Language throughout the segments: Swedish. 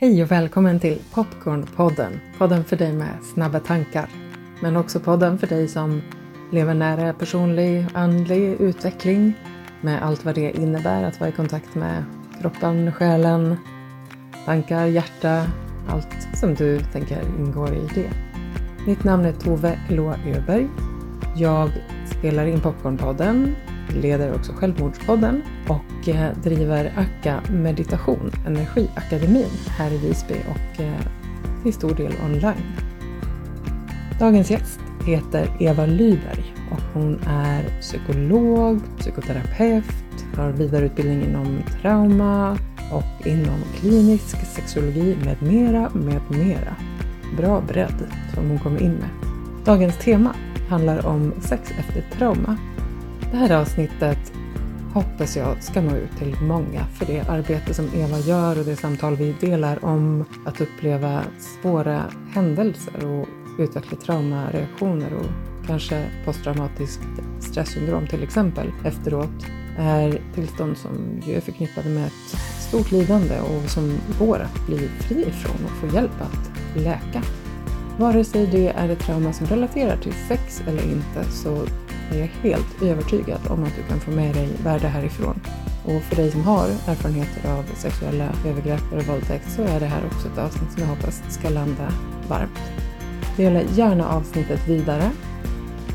Hej och välkommen till Popcornpodden. Podden för dig med snabba tankar. Men också podden för dig som lever nära personlig andlig utveckling med allt vad det innebär att vara i kontakt med kroppen, själen, tankar, hjärta, allt som du tänker ingår i det. Mitt namn är Tove Eloa Öberg. Jag spelar in Popcornpodden, leder också Självmordspodden och eh, driver Akka Meditation, Energiakademin här i Visby och eh, till stor del online. Dagens gäst heter Eva Lyberg och hon är psykolog, psykoterapeut, har vidareutbildning inom trauma och inom klinisk sexologi med mera, med mera. Bra bredd som hon kommer in med. Dagens tema handlar om sex efter trauma. Det här avsnittet hoppas jag ska nå ut till många för det arbete som Eva gör och det samtal vi delar om att uppleva svåra händelser och utveckla traumareaktioner och kanske posttraumatiskt stresssyndrom till exempel efteråt är tillstånd som ju är förknippade med ett stort lidande och som går att bli fri ifrån och få hjälp att läka. Vare sig det är ett trauma som relaterar till sex eller inte så är jag helt övertygad om att du kan få med dig värde härifrån. Och för dig som har erfarenheter av sexuella övergrepp eller våldtäkt så är det här också ett avsnitt som jag hoppas ska landa varmt. Dela gärna avsnittet vidare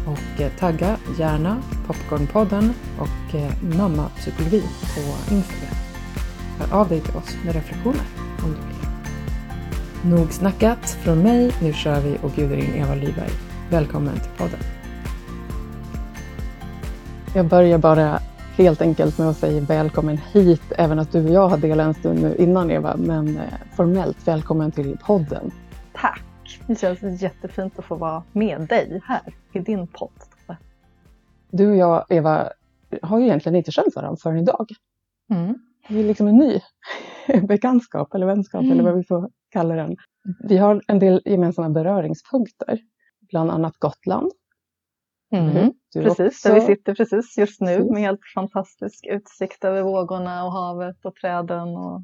och eh, tagga gärna Popcornpodden och eh, Mamma Psykologi på Instagram. Hör av dig till oss med reflektioner om du vill. Nog snackat från mig, nu kör vi och bjuder in Eva Lyberg. Välkommen till podden. Jag börjar bara helt enkelt med att säga välkommen hit, även att du och jag har delat en stund nu innan Eva, men eh, formellt välkommen till podden. Tack! Det känns jättefint att få vara med dig här i din podd. Du och jag, Eva, har ju egentligen inte känt varandra förrän idag. Mm. Det är liksom en ny bekantskap eller vänskap mm. eller vad vi får kalla den. Vi har en del gemensamma beröringspunkter, bland annat Gotland. Mm. Precis, där vi sitter precis just nu precis. med helt fantastisk utsikt över vågorna och havet och träden. Och...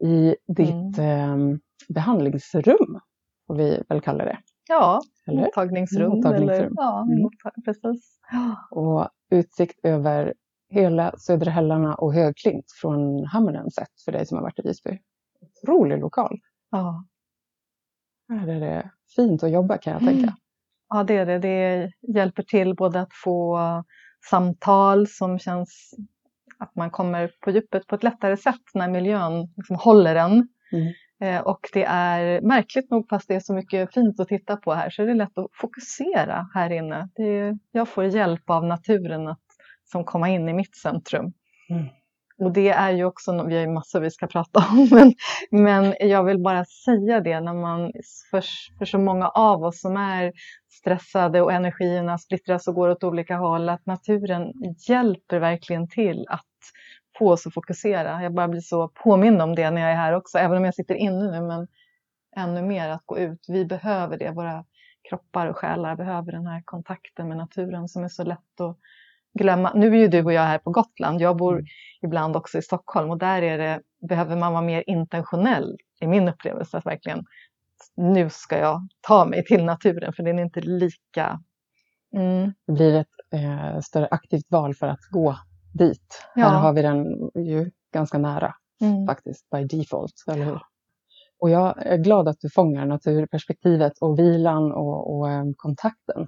I ditt mm. eh, behandlingsrum, får vi väl kalla det. Ja, eller? mottagningsrum. mottagningsrum. Eller, ja, mm. precis. Och utsikt över hela Södra Hällarna och Högklint från Hammaren sett för dig som har varit i Visby. Otrolig lokal. Ja. Här är det fint att jobba kan jag tänka. Ja, det är det. Det hjälper till både att få samtal som känns att man kommer på djupet på ett lättare sätt när miljön liksom håller en. Mm. Eh, och det är märkligt nog, fast det är så mycket fint att titta på här, så är det lätt att fokusera här inne. Är, jag får hjälp av naturen att som komma in i mitt centrum. Mm. Och det är ju också, vi har ju massor vi ska prata om, men, men jag vill bara säga det när man, för, för så många av oss som är stressade och energierna splittras och går åt olika håll, att naturen hjälper verkligen till att få oss att fokusera. Jag bara blir så påmind om det när jag är här också, även om jag sitter inne nu, men ännu mer att gå ut. Vi behöver det, våra kroppar och själar behöver den här kontakten med naturen som är så lätt att glömma. Nu är ju du och jag här på Gotland. Jag bor mm. ibland också i Stockholm och där är det, behöver man vara mer intentionell i min upplevelse. Att verkligen, nu ska jag ta mig till naturen för den är inte lika... Mm. Det blir ett eh, större aktivt val för att gå dit. Ja. Här har vi den ju ganska nära mm. faktiskt, by default, eller hur? Och jag är glad att du fångar naturperspektivet och vilan och, och um, kontakten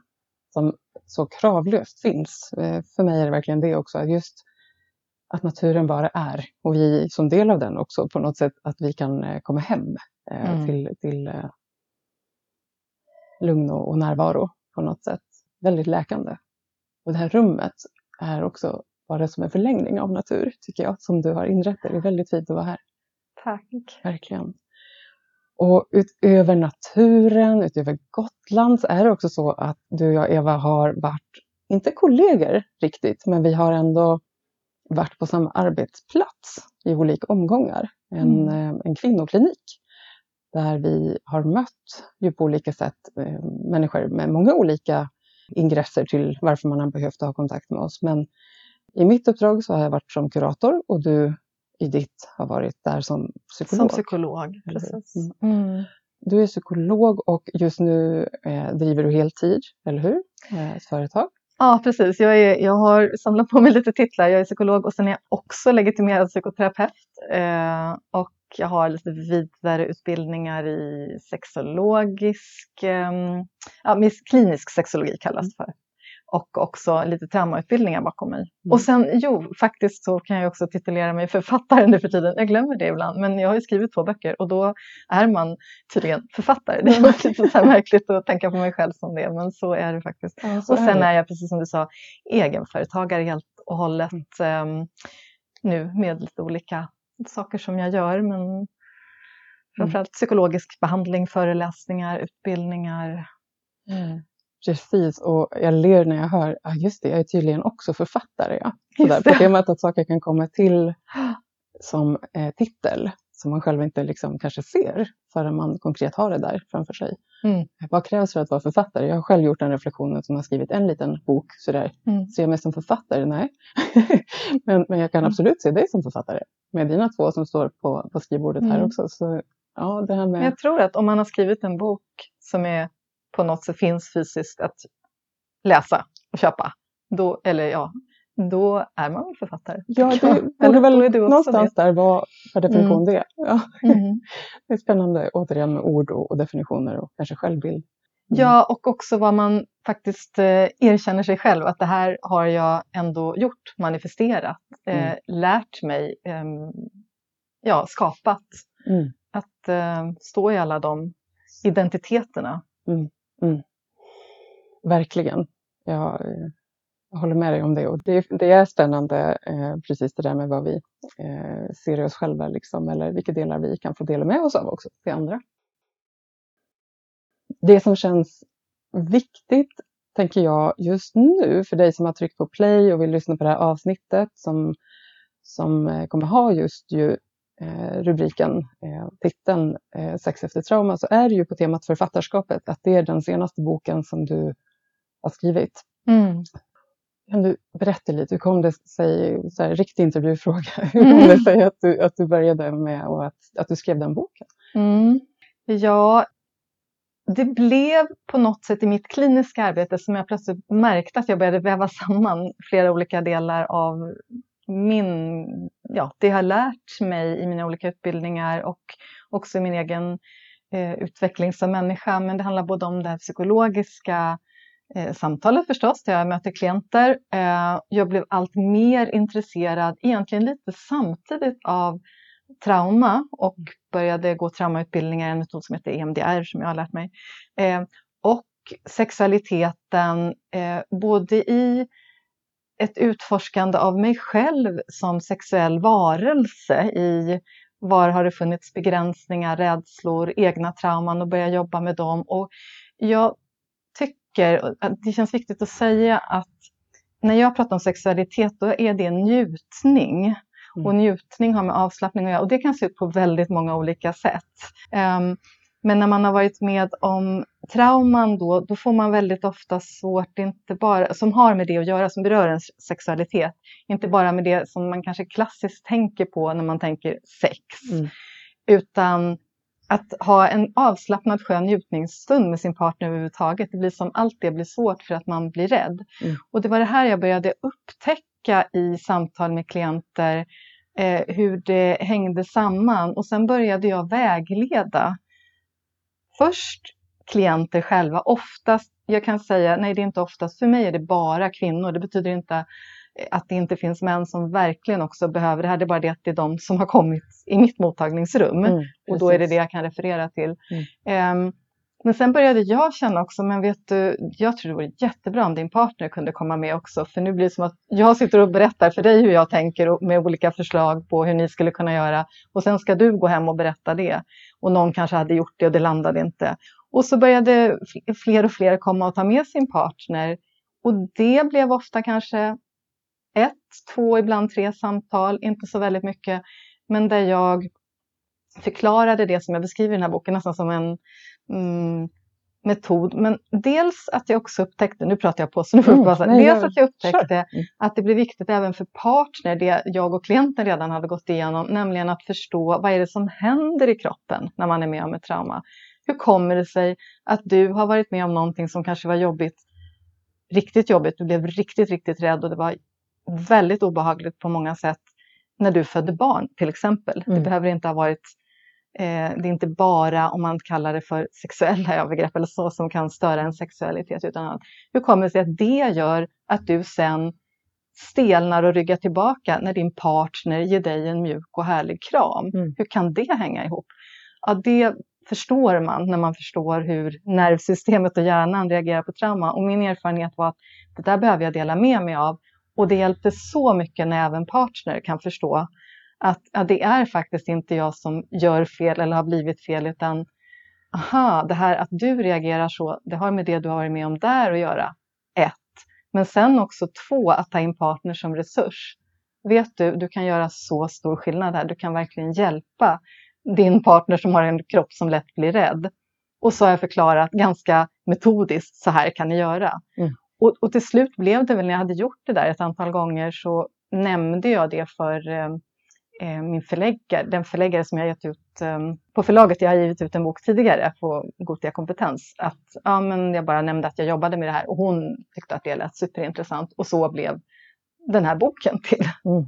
som så kravlöst finns. Eh, för mig är det verkligen det också, just att naturen bara är och vi som del av den också på något sätt att vi kan eh, komma hem eh, mm. till, till lugn och närvaro på något sätt. Väldigt läkande. Och det här rummet är också bara som en förlängning av natur, tycker jag, som du har inrett det. Det är väldigt fint att vara här. Tack. Verkligen. Och utöver naturen, utöver Gotland, så är det också så att du och jag, Eva, har varit, inte kollegor riktigt, men vi har ändå varit på samma arbetsplats i olika omgångar. En, mm. Eh, en kvinnoklinik där vi har mött ju på olika sätt eh, människor med många olika ingresser till varför man har behövt ha kontakt med oss. Men i mitt uppdrag så har jag varit som kurator och du i ditt har varit där som psykolog. Som psykolog, precis. Mm. Mm. Du är psykolog och just nu eh, driver du heltid, eller hur? Eh, ett företag. Ja, precis. Jag, är, jag har samlat på mig lite titlar. Jag är psykolog och sen är jag också legitimerad psykoterapeut. Eh, och jag har lite vidare utbildningar i sexologisk, eh, ja, klinisk sexologi kallas det för och också lite traumautbildningar bakom mig. Mm. Och sen, jo, faktiskt så kan jag också titulera mig författare nu för tiden. Jag glömmer det ibland, men jag har ju skrivit två böcker och då är man tydligen författare. Det är lite så märkligt att tänka på mig själv som det, men så är det faktiskt. Ja, och sen är, är, jag, precis som du sa, egenföretagare helt och hållet mm. um, nu med lite olika saker som jag gör, men mm. framförallt psykologisk behandling, föreläsningar, utbildningar. Mm. Precis, och jag ler när jag hör, ah, just det, jag är tydligen också författare. Ja. Sådär, temat att saker kan komma till som eh, titel som man själv inte liksom kanske ser förrän man konkret har det där framför sig. Mm. Vad krävs för att vara författare? Jag har själv gjort den reflektionen som har skrivit en liten bok sådär. Mm. Ser jag mig som författare? Nej. men, men jag kan mm. absolut se dig som författare med dina två som står på, på skrivbordet här mm. också. Så, ja, det här med... Jag tror att om man har skrivit en bok som är på något sätt finns fysiskt att läsa och köpa, då, eller ja, då är man väl författare. Ja, det borde väl du någonstans det. där vara per definition mm. det. Ja. Mm. Det är spännande återigen med ord och, och definitioner och kanske självbild. Mm. Ja, och också vad man faktiskt eh, erkänner sig själv, att det här har jag ändå gjort, manifesterat, eh, mm. lärt mig, eh, ja, skapat. Mm. Att eh, stå i alla de identiteterna. Mm. Verkligen. Jag, jag, håller med dig om det. Och det, det är spännande, eh, precis det där med vad vi eh, ser i oss själva, liksom, eller vilka delar vi kan få dela med oss av också till andra. Det som känns viktigt, tänker jag, just nu för dig som har tryckt på play och vill lyssna på det här avsnittet som, som eh, kommer ha just ju rubriken, eh, titeln eh, Sex efter trauma, så är det ju på temat författarskapet, att det är den senaste boken som du har skrivit. Mm. Kan du berätta lite, hur kom det sig, så här, riktig intervjufråga, hur kom mm. det sig att du, att du började med och att, att du skrev den boken? Mm. Ja, det blev på något sätt i mitt kliniska arbete som jag plötsligt märkte att jag började väva samman flera olika delar av min, ja, det jag har lärt mig i mina olika utbildningar och också i min egen eh, utveckling som människa. Men det handlar både om det här psykologiska eh, samtalet förstås, där jag möter klienter. Eh, jag blev allt mer intresserad, egentligen lite samtidigt, av trauma och började gå traumautbildningar, en metod som heter EMDR som jag har lärt mig. Eh, och sexualiteten, eh, både i ett utforskande av mig själv som sexuell varelse i var har det funnits begränsningar, rädslor, egna trauman och börja jobba med dem. Och jag tycker det känns viktigt att säga att när jag pratar om sexualitet då är det njutning. Mm. Och njutning har med avslappning att göra och det kan se ut på väldigt många olika sätt. Um, men när man har varit med om trauman då, då får man väldigt ofta svårt, inte bara, som har med det att göra, som berör ens sexualitet, inte bara med det som man kanske klassiskt tänker på när man tänker sex, mm. utan att ha en avslappnad skön njutningsstund med sin partner överhuvudtaget. Det blir som allt det blir svårt för att man blir rädd. Mm. Och det var det här jag började upptäcka i samtal med klienter, eh, hur det hängde samman. Och sen började jag vägleda först klienter själva. Oftast, jag kan säga, nej det är inte oftast, för mig är det bara kvinnor. Det betyder inte att det inte finns män som verkligen också behöver det här. Det är bara det att det är de som har kommit i mitt mottagningsrum. Mm, och då är det det jag kan referera till. Mm. Um, men sen började jag känna också, men vet du, jag tror det vore jättebra om din partner kunde komma med också. För nu blir det som att jag sitter och berättar för dig hur jag tänker och med olika förslag på hur ni skulle kunna göra. Och sen ska du gå hem och berätta det. Och någon kanske hade gjort det och det landade inte. Och så började fler och fler komma och ta med sin partner. Och det blev ofta kanske ett, två, ibland tre samtal, inte så väldigt mycket. Men där jag förklarade det som jag beskriver i den här boken nästan som en mm, metod. Men dels att jag också upptäckte, nu pratar jag på så nu får Mm, jag bara, nej, dels att jag upptäckte Mm. att det blir viktigt även för partner, det jag och klienten redan hade gått igenom, nämligen att förstå vad är det som händer i kroppen när man är med om ett trauma. Hur kommer det sig att du har varit med om någonting som kanske var jobbigt, riktigt jobbigt, du blev riktigt, riktigt rädd och det var väldigt obehagligt på många sätt när du födde barn till exempel. Det Mm. behöver inte ha varit det är inte bara om man kallar det för sexuella övergrepp eller så som kan störa en sexualitet. Utan att, hur kommer det sig att det gör att du sen stelnar och ryggar tillbaka när din partner ger dig en mjuk och härlig kram? Mm. Hur kan det hänga ihop? Ja, det förstår man när man förstår hur nervsystemet och hjärnan reagerar på trauma. Och min erfarenhet var att det där behöver jag dela med mig av. Och det hjälpte så mycket när även partner kan förstå att ja, det är faktiskt inte jag som gör fel eller har blivit fel utan aha, det här att du reagerar så, det har med det du har varit med om där att göra. Ett. Men sen också två, att ta in partner som resurs. Vet du, du kan göra så stor skillnad här. Du kan verkligen hjälpa din partner som har en kropp som lätt blir rädd. Och så har jag förklarat ganska metodiskt, så här kan ni göra. Mm. Och, och till slut blev det väl när jag hade gjort det där ett antal gånger så nämnde jag det för eh, min förläggare, den förläggare som jag gett ut eh, på förlaget. Jag har givit ut en bok tidigare på Gotia kompetens. Att, ja, men jag bara nämnde att jag jobbade med det här och hon tyckte att det lät superintressant och så blev den här boken till. Mm.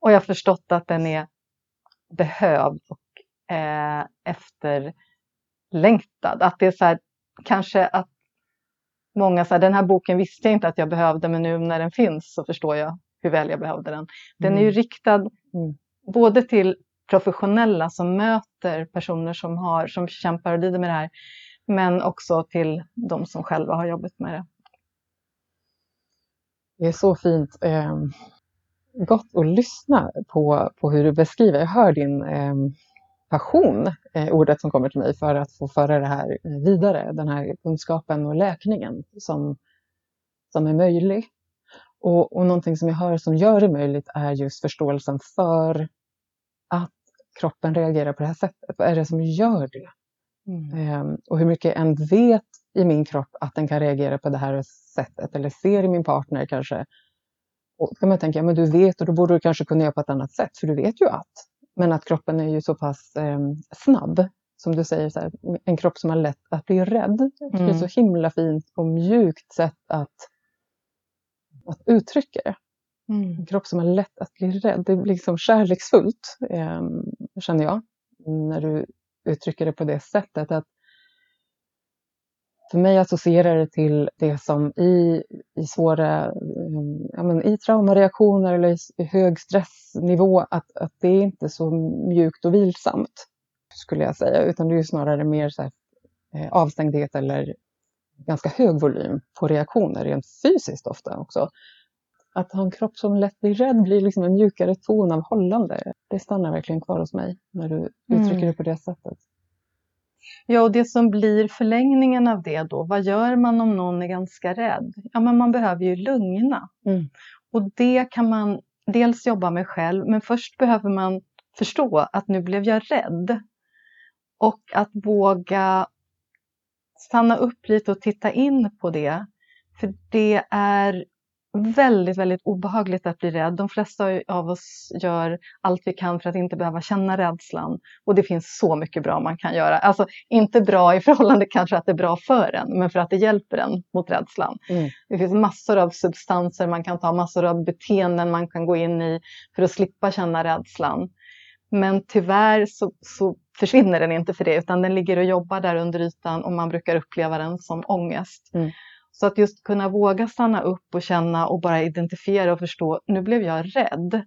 Och jag har förstått att den är behövd och eh, efterlängtad. Att det är så här, kanske att många säger den här boken visste jag inte att jag behövde men nu när den finns så förstår jag hur väl jag behövde den. Den är ju riktad Mm. både till professionella som möter personer som, har, som kämpar och lider med det här men också till de som själva har jobbat med det. Det är så fint. Eh, gott att lyssna på, på hur du beskriver. Jag hör din eh, passion, eh, ordet som kommer till mig, för att få föra det här eh, vidare. Den här kunskapen och läkningen som, som är möjlig. Och, och någonting som jag hör som gör det möjligt är just förståelsen för att kroppen reagerar på det här sättet. Vad är det som gör det? Ehm, och hur mycket än vet i min kropp att den kan reagera på det här sättet eller ser i min partner kanske. Och då kan man tänka, ja, men du vet och då borde du kanske kunna göra på ett annat sätt för du vet ju att. Men att kroppen är ju så pass ehm, snabb, som du säger, så här, en kropp som har lätt att bli rädd. Det är Mm. så himla fint och mjukt sätt att, att uttrycka det. En kropp som har lätt att bli rädd. Det blir liksom kärleksfullt, eh, känner jag, när du uttrycker det på det sättet. Att för mig associerar det till det som i, i svåra, eh, ja, men i traumareaktioner eller i, hög stressnivå, att, att det är inte så mjukt och vilsamt, skulle jag säga, utan det är snarare mer så här, eh, avstängdhet eller ganska hög volym på reaktioner, rent fysiskt ofta också att ha en kropp som lätt blir rädd blir liksom en mjukare ton av hållande. Det stannar verkligen kvar hos mig när du uttrycker Mm. det på det sättet. Ja, och det som blir förlängningen av det då, vad gör man om någon är ganska rädd? Ja, men man behöver ju lugna. Mm. Och det kan man dels jobba med själv, men först behöver man förstå att nu blev jag rädd. Och att våga stanna upp lite och titta in på det. För det är väldigt, väldigt obehagligt att bli rädd. De flesta av oss gör allt vi kan för att inte behöva känna rädslan. Och det finns så mycket bra man kan göra. Alltså inte bra i förhållande kanske att det är bra för en, men för att det hjälper en mot rädslan. Mm. Det finns massor av substanser man kan ta, massor av beteenden man kan gå in i för att slippa känna rädslan. Men tyvärr så, så försvinner den inte för det, utan den ligger och jobbar där under ytan och man brukar uppleva den som ångest. Mm. Så att just kunna våga stanna upp och känna och bara identifiera och förstå, nu blev jag rädd.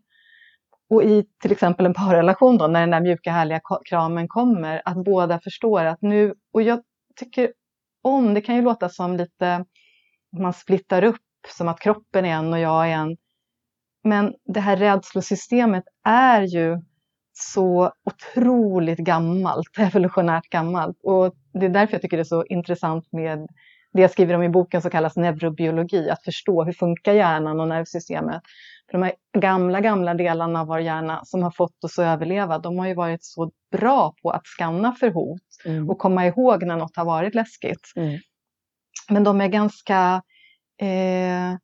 Och i till exempel en parrelation då, när den där mjuka härliga kramen kommer, att båda förstår att nu, och jag tycker om, det kan ju låta som lite, man splittar upp, som att kroppen är en och jag är en. Men det här rädslosystemet är ju så otroligt gammalt, evolutionärt gammalt. Och det är därför jag tycker det är så intressant med det jag skriver om i boken som kallas neurobiologi, att förstå hur funkar hjärnan och nervsystemet. För de här gamla, gamla delarna av vår hjärna som har fått oss att överleva, de har ju varit så bra på att skanna för hot Mm. och komma ihåg när något har varit läskigt. Mm. Men de är ganska... Eh,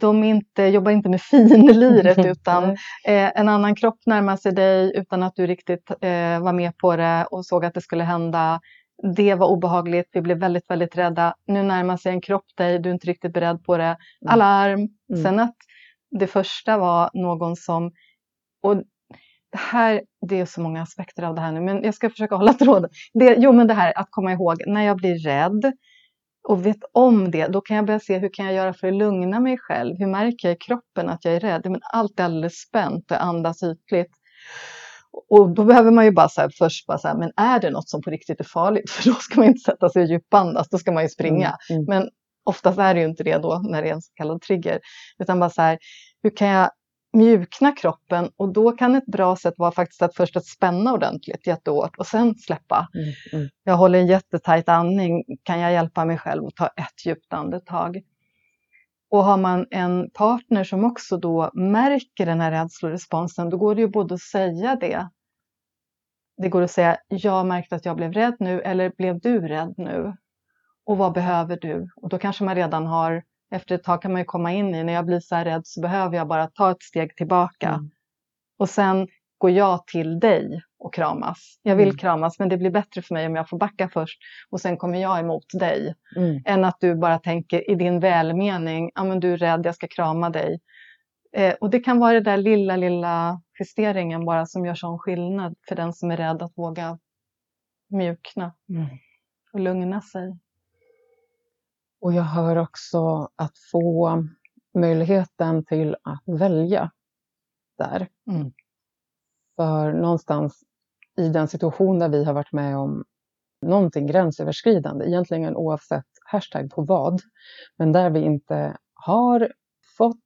de inte, jobbar inte med finliret utan eh, en annan kropp närmar sig dig utan att du riktigt eh, var med på det och såg att det skulle hända. Det var obehagligt, vi blev väldigt, väldigt rädda. Nu närmar sig en kropp dig, du är inte riktigt beredd på det. Alarm! Mm. Sen att det första var någon som... Och det här, det är så många aspekter av det här nu, men jag ska försöka hålla tråden. Det, jo, men det här att komma ihåg, när jag blir rädd och vet om det, då kan jag börja se hur kan jag göra för att lugna mig själv? Hur märker jag i kroppen att jag är rädd? Men allt är alldeles spänt och jag andas ytligt. Och då behöver man ju bara så här, först bara så här, men är det något som på riktigt är farligt? För då ska man inte sätta sig och djupandas, då ska man ju springa. Mm. Men oftast är det ju inte det då när det är en så kallad trigger. Utan bara så här, hur kan jag mjukna kroppen? Och då kan ett bra sätt vara faktiskt att först att spänna ordentligt jättehårt och sen släppa. Mm. Mm. Jag håller en jättetajt andning. Kan jag hjälpa mig själv att ta ett djupt andetag? Och har man en partner som också då märker den här rädsloresponsen, då går det ju både att säga det. Det går att säga, jag märkte att jag blev rädd nu, eller blev du rädd nu? Och vad behöver du? Och då kanske man redan har, efter ett tag kan man ju komma in i, när jag blir så här rädd så behöver jag bara ta ett steg tillbaka. Mm. Och sen går jag till dig och kramas. Jag vill Mm. kramas, men det blir bättre för mig om jag får backa först och sen kommer jag emot dig. Mm. Än att du bara tänker i din välmening, ja men du är rädd, jag ska krama dig. Eh, och det kan vara den där lilla, lilla justeringen bara som gör sån skillnad för den som är rädd att våga mjukna Mm. och lugna sig. Och jag hör också att få möjligheten till att välja där. Mm. För någonstans i den situation där vi har varit med om någonting gränsöverskridande, egentligen oavsett hashtag på vad, men där vi inte har fått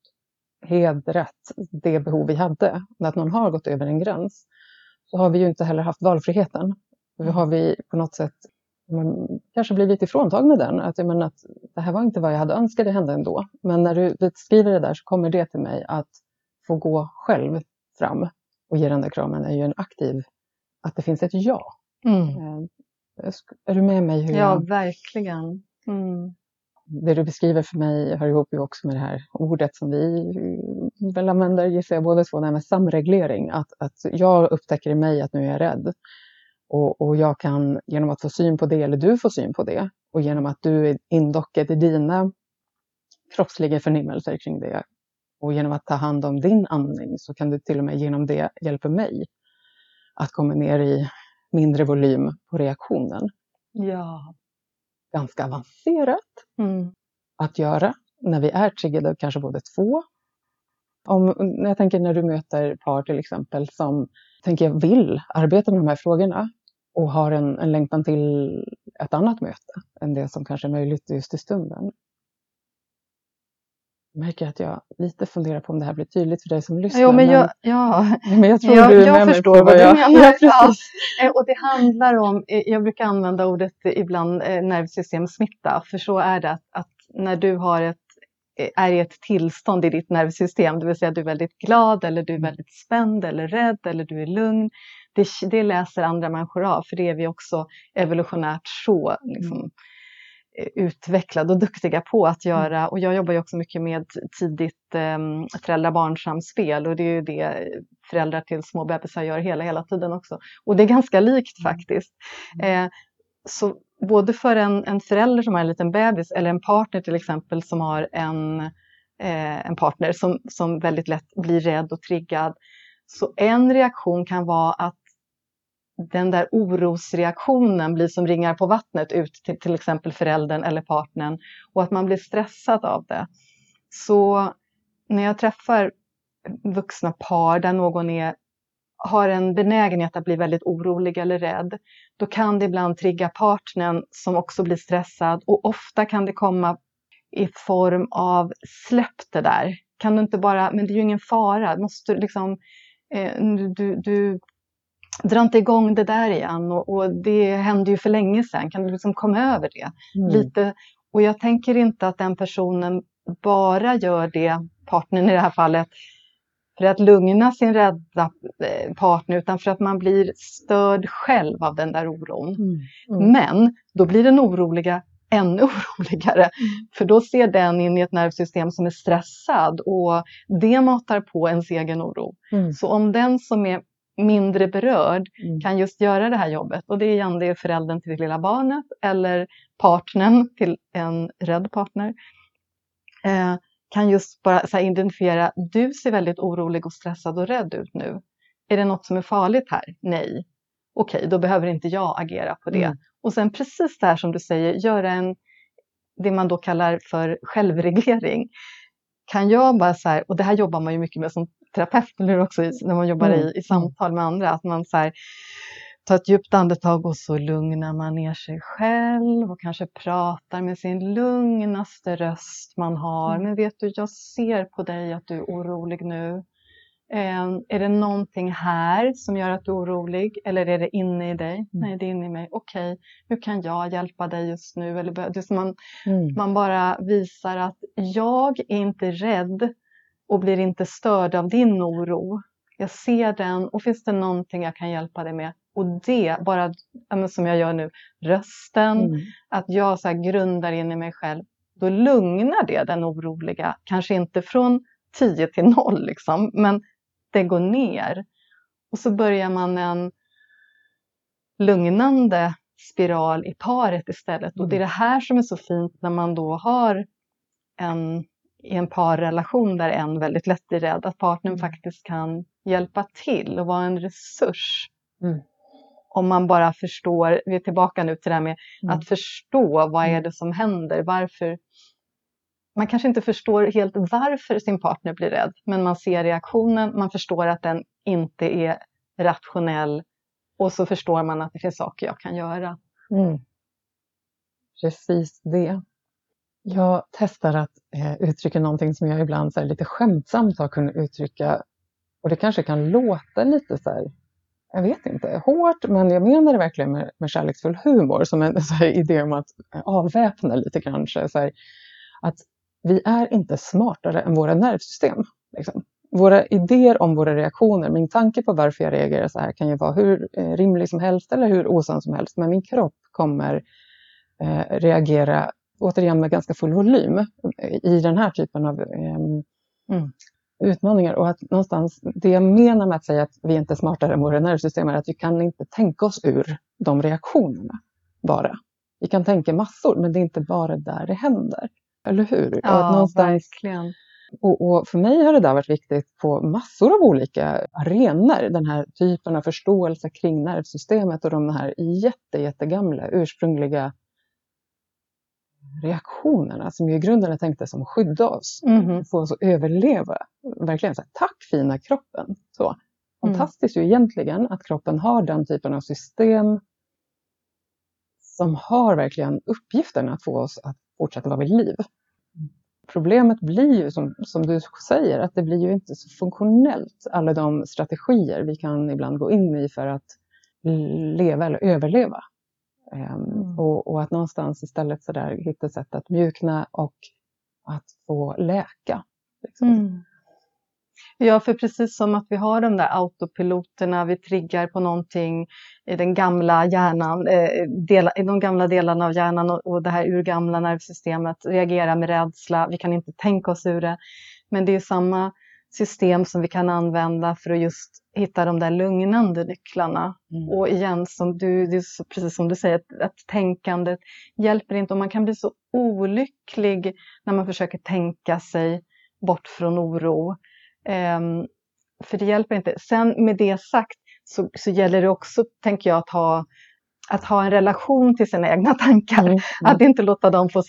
hedrat det behov vi hade, att någon har gått över en gräns, så har vi ju inte heller haft valfriheten. Då har vi på något sätt man kanske blivit ifråntagna den. Att, menar, att det här var inte vad jag hade önskat, det hände ändå. Men när du beskriver det där så kommer det till mig att få gå själv fram och ge den där kramen är ju en aktiv, att det finns ett ja. Eh, jag sk- Är du med mig? Hur Ja, jag, verkligen. Mm. det du beskriver för mig hör ihop ju också med det här ordet som vi eh, väl använder, gissar jag, båda två, det här med samreglering. Att, att jag upptäcker i mig att nu är jag rädd. Och, och jag kan genom att få syn på det, eller du får syn på det, och genom att du är indockad i dina kroppsliga förnimmelser kring det, och genom att ta hand om din andning så kan du till och med genom det hjälpa mig att komma ner i mindre volym på reaktionen. Ja. Ganska avancerat Mm. att göra när vi är triggade, kanske både två. Om, jag tänker när du möter par till exempel som tänker jag vill arbeta med de här frågorna och har en, en längtan till ett annat möte än det som kanske är möjligt just i stunden. Jag märker att jag lite funderar på om det här blir tydligt för dig som lyssnar. Jo, men jag, ja. men jag tror jag, du är jag med mig förstår på vad jag... menar. Ja, precis. Eh, Och det handlar om, eh, jag brukar använda ordet ibland eh, nervsystemsmitta, för så är det att, att när du har ett, är i ett tillstånd i ditt nervsystem, det vill säga du är väldigt glad eller du är väldigt spänd eller rädd eller du är lugn, det, det läser andra människor av, för det är vi också evolutionärt så liksom, eh, utvecklade och duktiga på att göra. Och jag jobbar ju också mycket med tidigt eh, föräldrar-barnsamspel och det är ju det föräldrar till små bebisar gör hela, hela tiden också. Och det är ganska likt faktiskt. Eh, så både för en, en förälder som har en liten bebis eller en partner till exempel som har en, eh, en partner som, som väldigt lätt blir rädd och triggad. Så en reaktion kan vara att den där orosreaktionen blir som ringar på vattnet ut till till exempel föräldern eller partnern och att man blir stressad av det. Så när jag träffar vuxna par där någon är, har en benägenhet att bli väldigt orolig eller rädd, då kan det ibland trigga partnern som också blir stressad och ofta kan det komma i form av släpp det där. Kan du inte bara, men det är ju ingen fara, måste du liksom, eh, du, du dra inte igång det där igen och, och det hände ju för länge sedan, kan du liksom komma över det? Mm. Lite, och jag tänker inte att den personen bara gör det partnern i det här fallet, för att lugna sin rädda eh, partner utan för att man blir störd själv av den där oron. Mm. Mm. Men då blir den oroliga ännu oroligare. Mm. För då ser den in i ett nervsystem som är stressad och det matar på ens egen oro. Mm. Så om den som är mindre berörd mm. kan just göra det här jobbet och det är igen det är föräldern till det lilla barnet eller partnern till en rädd partner. Eh, kan just bara så identifiera, du ser väldigt orolig och stressad och rädd ut nu. Är det något som är farligt här? Nej. Okej, då behöver inte jag agera på det. Mm. Och sen precis det här som du säger, göra en, det man då kallar för självreglering. Kan jag bara så här, och det här jobbar man ju mycket med som terapeut eller också när man jobbar mm. i, i samtal med andra, att man så här, tar ett djupt andetag och så lugnar man ner sig själv och kanske pratar med sin lugnaste röst man har. Mm. Men vet du, jag ser på dig att du är orolig nu. Eh, är det någonting här som gör att du är orolig eller är det inne i dig? Mm. Nej, det är inne i mig. Okej, okay. hur kan jag hjälpa dig just nu? Eller, det man, mm. man bara visar att jag är inte rädd och blir inte störd av din oro. Jag ser den och finns det någonting jag kan hjälpa dig med? Och det, bara som jag gör nu, rösten, mm. att jag så grundar in i mig själv, då lugnar det den oroliga. Kanske inte från 10 till 0 liksom, men det går ner. Och så börjar man en lugnande spiral i paret istället. Och det är det här som är så fint när man då har en, i en parrelation där en väldigt lätt är rädd, att partnern mm. faktiskt kan hjälpa till och vara en resurs. Mm. Om man bara förstår, vi är tillbaka nu till det här med mm. att förstå vad är mm. det som händer, varför man kanske inte förstår helt varför sin partner blir rädd, men man ser reaktionen, man förstår att den inte är rationell och så förstår man att det finns saker jag kan göra. Mm. Precis det. Jag testar att eh, uttrycka någonting som jag ibland så lite skämtsamt har kunnat uttrycka och det kanske kan låta lite så här, jag vet inte, hårt, men jag menar det verkligen med, med kärleksfull humor som en så här, idé om att avväpna lite kanske. Så här, att vi är inte smartare än våra nervsystem. Liksom. Våra idéer om våra reaktioner, min tanke på varför jag reagerar så här kan ju vara hur eh, rimlig som helst eller hur osann som helst, men min kropp kommer eh, reagera, återigen med ganska full volym, eh, i den här typen av eh, mm utmaningar. Och att någonstans, det jag menar med att säga att vi inte är smartare än våra nervsystem är att vi kan inte tänka oss ur de reaktionerna bara. Vi kan tänka massor, men det är inte bara där det händer. Eller hur? Ja, någonstans, verkligen. Och, och, för mig har det där varit viktigt på massor av olika arenor. Den här typen av förståelse kring nervsystemet och de här jätte, jättegamla ursprungliga reaktionerna som i grunden är tänkta som att skydda oss, mm. få oss att överleva. Verkligen så här, tack fina kroppen! Så. Mm. Fantastiskt mm. ju egentligen att kroppen har den typen av system som har verkligen uppgiften att få oss att fortsätta vara vid liv. Problemet blir ju som, som du säger att det blir ju inte så funktionellt alla de strategier vi kan ibland gå in i för att leva eller överleva. Um, mm. och, och, att någonstans istället så där hitta sätt att mjukna och att få läka. Liksom. Mm. Ja, för precis som att vi har de där autopiloterna, vi triggar på någonting i den gamla hjärnan, eh, del, i de gamla delarna av hjärnan och, och det här urgamla nervsystemet reagerar med rädsla, vi kan inte tänka oss ur det. Men det är samma system som vi kan använda för att just hitta de där lugnande nycklarna. Mm. Och igen, som du, det är precis som du säger, att, att tänkandet hjälper inte och man kan bli så olycklig när man försöker tänka sig bort från oro. Um, för det hjälper inte. Sen med det sagt så, så gäller det också, tänker jag, att ha, att ha en relation till sina egna tankar. Mm. Mm. Att inte låta dem få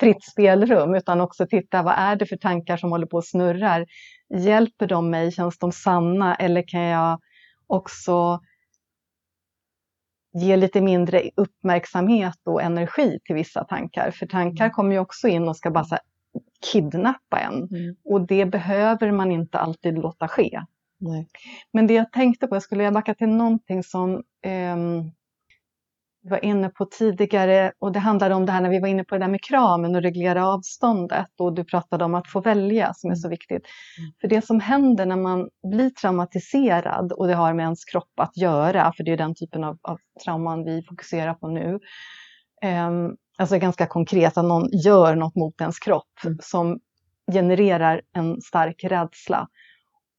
fritt spelrum utan också titta vad är det för tankar som håller på och snurrar. Hjälper de mig? Känns de sanna? Eller kan jag också ge lite mindre uppmärksamhet och energi till vissa tankar? För tankar mm. kommer ju också in och ska bara kidnappa en. Mm. Och det behöver man inte alltid låta ske. Nej. Men det jag tänkte på, jag skulle backa till någonting som eh, var inne på tidigare och det handlade om det här när vi var inne på det där med kramen och reglera avståndet och du pratade om att få välja som är så viktigt. Mm. För det som händer när man blir traumatiserad och det har med ens kropp att göra, för det är den typen av, av trauman vi fokuserar på nu. Um, alltså ganska konkret att någon gör något mot ens kropp mm. som genererar en stark rädsla.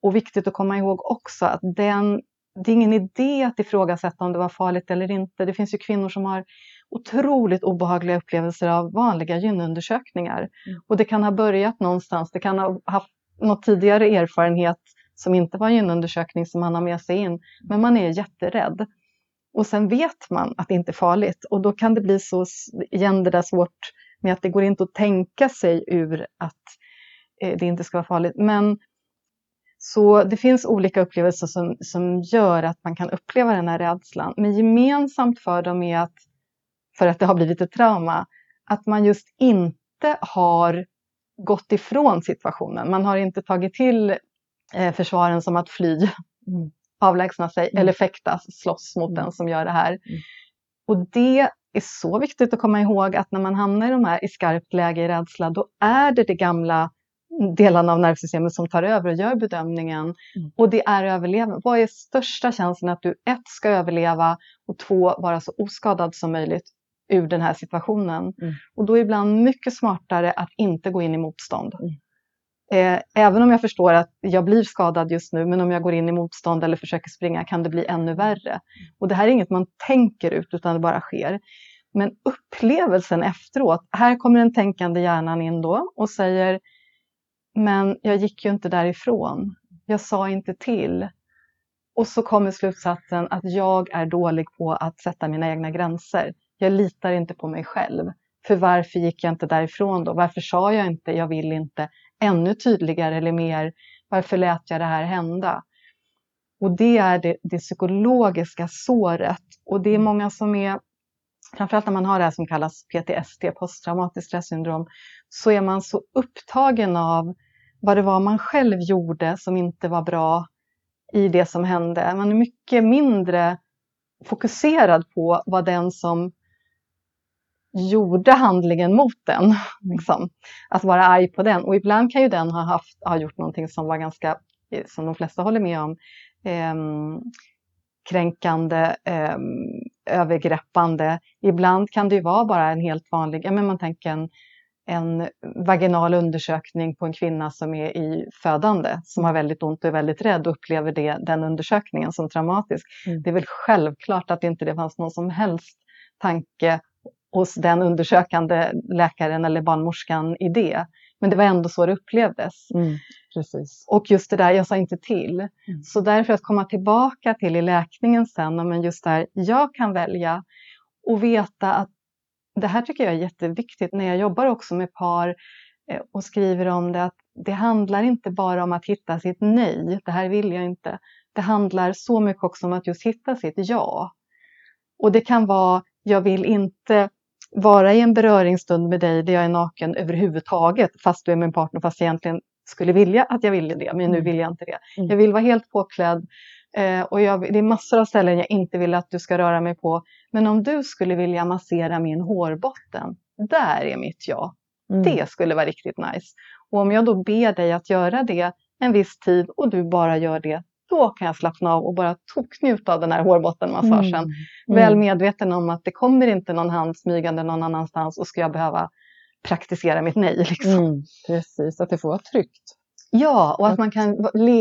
Och viktigt att komma ihåg också att den det är ingen idé att ifrågasätta om det var farligt eller inte. Det finns ju kvinnor som har otroligt obehagliga upplevelser av vanliga gynundersökningar. Mm. Och det kan ha börjat någonstans, det kan ha haft något tidigare erfarenhet som inte var gynundersökning som man har med sig in. Men man är jätterädd. Och sen vet man att det inte är farligt och då kan det bli så, igen det där svårt med att det går inte att tänka sig ur att eh, det inte ska vara farligt. Men så det finns olika upplevelser som, som gör att man kan uppleva den här rädslan. Men gemensamt för dem är att, för att det har blivit ett trauma, att man just inte har gått ifrån situationen. Man har inte tagit till eh, försvaren som att fly, mm. avlägsna sig mm. eller fäktas, slåss mot mm. den som gör det här. Mm. Och det är så viktigt att komma ihåg att när man hamnar i, de här, i skarpt läge i rädsla, då är det det gamla delarna av nervsystemet som tar över och gör bedömningen. Mm. Och det är överlevnad. Vad är största chansen att du ett ska överleva och två vara så oskadad som möjligt ur den här situationen? Mm. Och då är det ibland mycket smartare att inte gå in i motstånd. Mm. Eh, även om jag förstår att jag blir skadad just nu, men om jag går in i motstånd eller försöker springa kan det bli ännu värre. Och det här är inget man tänker ut, utan det bara sker. Men upplevelsen efteråt, här kommer den tänkande hjärnan in då och säger men jag gick ju inte därifrån. Jag sa inte till. Och så kommer slutsatsen att jag är dålig på att sätta mina egna gränser. Jag litar inte på mig själv. För varför gick jag inte därifrån då? Varför sa jag inte jag vill inte ännu tydligare eller mer? Varför lät jag det här hända? Och det är det, det psykologiska såret. Och det är många som är, framförallt när man har det här som kallas PTSD, posttraumatiskt stressyndrom, så är man så upptagen av vad det var man själv gjorde som inte var bra i det som hände. Man är mycket mindre fokuserad på vad den som gjorde handlingen mot den. Liksom. Att vara arg på den. Och ibland kan ju den ha, haft, ha gjort någonting som var ganska, eh, som de flesta håller med om, eh, kränkande, eh, övergreppande. Ibland kan det ju vara bara en helt vanlig, ja men man tänker en en vaginal undersökning på en kvinna som är i födande, som har väldigt ont och är väldigt rädd och upplever det, den undersökningen som traumatisk. Mm. Det är väl självklart att inte det fanns någon som helst tanke hos den undersökande läkaren eller barnmorskan i det. Men det var ändå så det upplevdes. Mm, precis. Och just det där, jag sa inte till. Mm. Så därför att komma tillbaka till i läkningen sen, men just där, jag kan välja och veta att det här tycker jag är jätteviktigt när jag jobbar också med par eh, och skriver om det, att det handlar inte bara om att hitta sitt nej, det här vill jag inte. Det handlar så mycket också om att just hitta sitt ja. Och det kan vara, jag vill inte vara i en beröringsstund med dig där jag är naken överhuvudtaget, fast du är min partner, fast jag egentligen skulle vilja att jag ville det, men nu mm. vill jag inte det. Mm. Jag vill vara helt påklädd eh, och jag, det är massor av ställen jag inte vill att du ska röra mig på. Men om du skulle vilja massera min hårbotten, där är mitt ja. Mm. Det skulle vara riktigt nice. Och om jag då ber dig att göra det en viss tid och du bara gör det, då kan jag slappna av och bara toknjuta av den här hårbottenmassagen. Mm. Mm. Väl medveten om att det kommer inte någon hand smygande någon annanstans och ska jag behöva praktisera mitt nej. Liksom. Mm, precis, att det får vara tryggt. Ja, och att man kan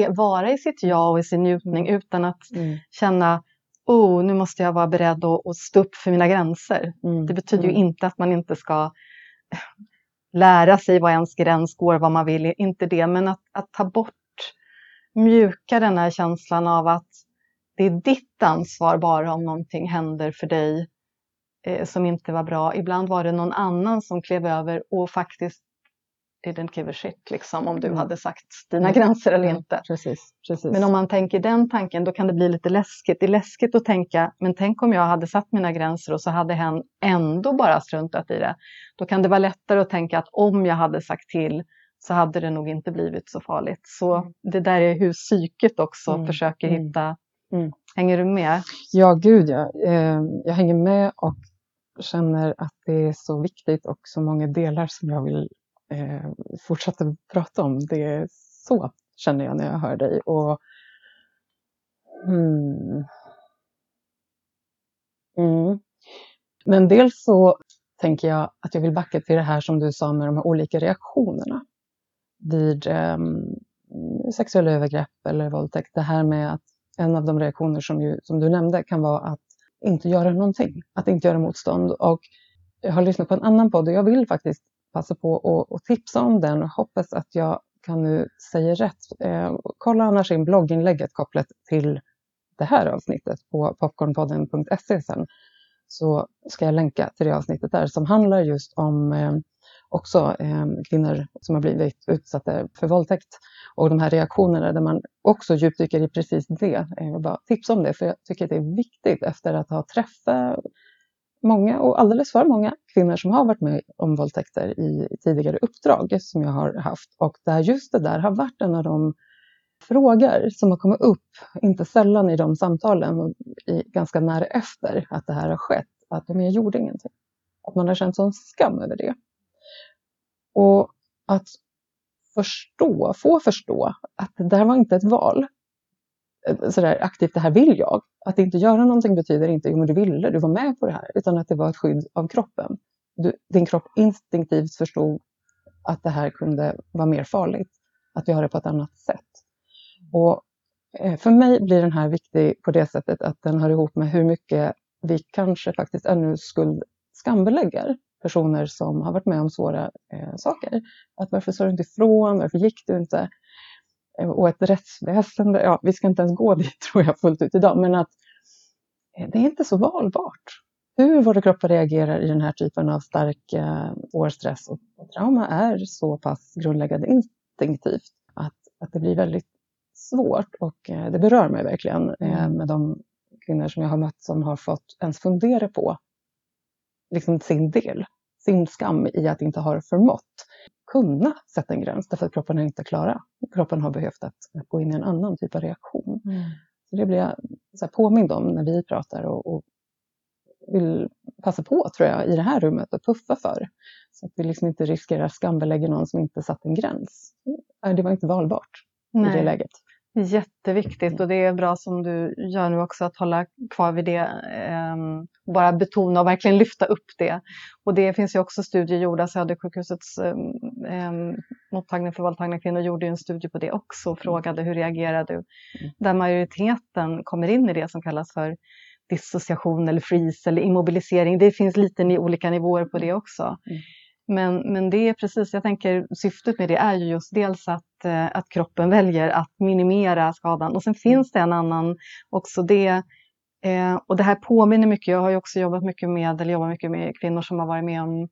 vara i sitt ja och i sin njutning utan att mm. känna oh, nu måste jag vara beredd att, att stå upp för mina gränser. Mm. Det betyder ju mm. inte att man inte ska lära sig var ens gräns går, vad man vill, inte det, men att, att ta bort, mjuka den här känslan av att det är ditt ansvar bara om någonting händer för dig eh, som inte var bra. Ibland var det någon annan som klev över och faktiskt didn't give a shit liksom, om du mm. hade sagt dina gränser eller inte. Precis, precis. Men om man tänker den tanken då kan det bli lite läskigt. Det är läskigt att tänka, men tänk om jag hade satt mina gränser och så hade hen ändå bara struntat i det. Då kan det vara lättare att tänka att om jag hade sagt till så hade det nog inte blivit så farligt. Så mm. det där är hur psyket också mm. försöker mm. hitta Hänger du med? Ja, gud ja. Eh, jag hänger med och känner att det är så viktigt och så många delar som jag vill eh, fortsätta prata om. Det är så känner jag när jag hör dig. Och, hmm. mm. Men dels så tänker jag att jag vill backa till det här som du sa med de här olika reaktionerna vid eh, sexuella övergrepp eller våldtäkt. Det här med att en av de reaktioner som, ju, som du nämnde kan vara att inte göra någonting, att inte göra motstånd. Och jag har lyssnat på en annan podd och jag vill faktiskt passa på att tipsa om den och hoppas att jag kan nu säga rätt. Eh, kolla annars in blogginlägget kopplat till det här avsnittet på popcornpodden.se sen så ska jag länka till det avsnittet där som handlar just om eh, också eh, kvinnor som har blivit utsatta för våldtäkt och de här reaktionerna där man också djupdyker i precis det. Eh, jag vill bara tipsa om det för jag tycker att det är viktigt efter att ha träffat många och alldeles för många kvinnor som har varit med om våldtäkter i tidigare uppdrag som jag har haft och där just det där har varit en av de frågor som har kommit upp, inte sällan i de samtalen i, ganska nära efter att det här har skett, att de jag gjorde ingenting. Att man har känt sån skam över det. Och att förstå, få förstå att det där var inte ett val. Eh, sådär aktivt, det här vill jag. Att inte göra någonting betyder inte, jo men du ville, du var med på det här, utan att det var ett skydd av kroppen. Du, din kropp instinktivt förstod att det här kunde vara mer farligt, att göra det på ett annat sätt. Och eh, för mig blir den här viktig på det sättet att den hör ihop med hur mycket vi kanske faktiskt ännu skuld skambelägger personer som har varit med om svåra eh, saker. Att varför sa du inte ifrån? Varför gick du inte? Eh, och ett rättsväsende, ja vi ska inte ens gå dit tror jag fullt ut idag, men att eh, det är inte så valbart. Hur våra kroppar reagerar i den här typen av stark eh, och, och trauma är så pass grundläggande instinktivt att, att det blir väldigt svårt och eh, det berör mig verkligen mm. med de kvinnor som jag har mött som har fått ens fundera på liksom sin del, sin skam i att inte ha förmått kunna sätta en gräns därför att kroppen har inte klarat. Kroppen har behövt att, att gå in i en annan typ av reaktion. Mm. Så det blir jag så här påmind om när vi pratar och, och, vill passa på tror jag i det här rummet och puffa för. Så att vi liksom inte riskerar skambelägga någon som inte satt en gräns. Det var inte valbart Nej. i det läget. Jätteviktigt och det är bra som du gör nu också att hålla kvar vid det. Eh, bara betona och verkligen lyfta upp det. Och det finns ju också studier gjorda, Södersjukhusets eh, mottagning för våldtagna kvinnor gjorde ju en studie på det också och frågade hur reagerar du? Mm. Där majoriteten kommer in i det som kallas för dissociation eller freeze eller immobilisering. Det finns lite olika nivåer på det också. Mm. Men, men det är precis, jag tänker syftet med det är ju just dels att, eh, att kroppen väljer att minimera skadan och sen finns det en annan också det eh, och det här påminner mycket, jag har ju också jobbat mycket med, eller jobbar mycket med kvinnor som har varit med om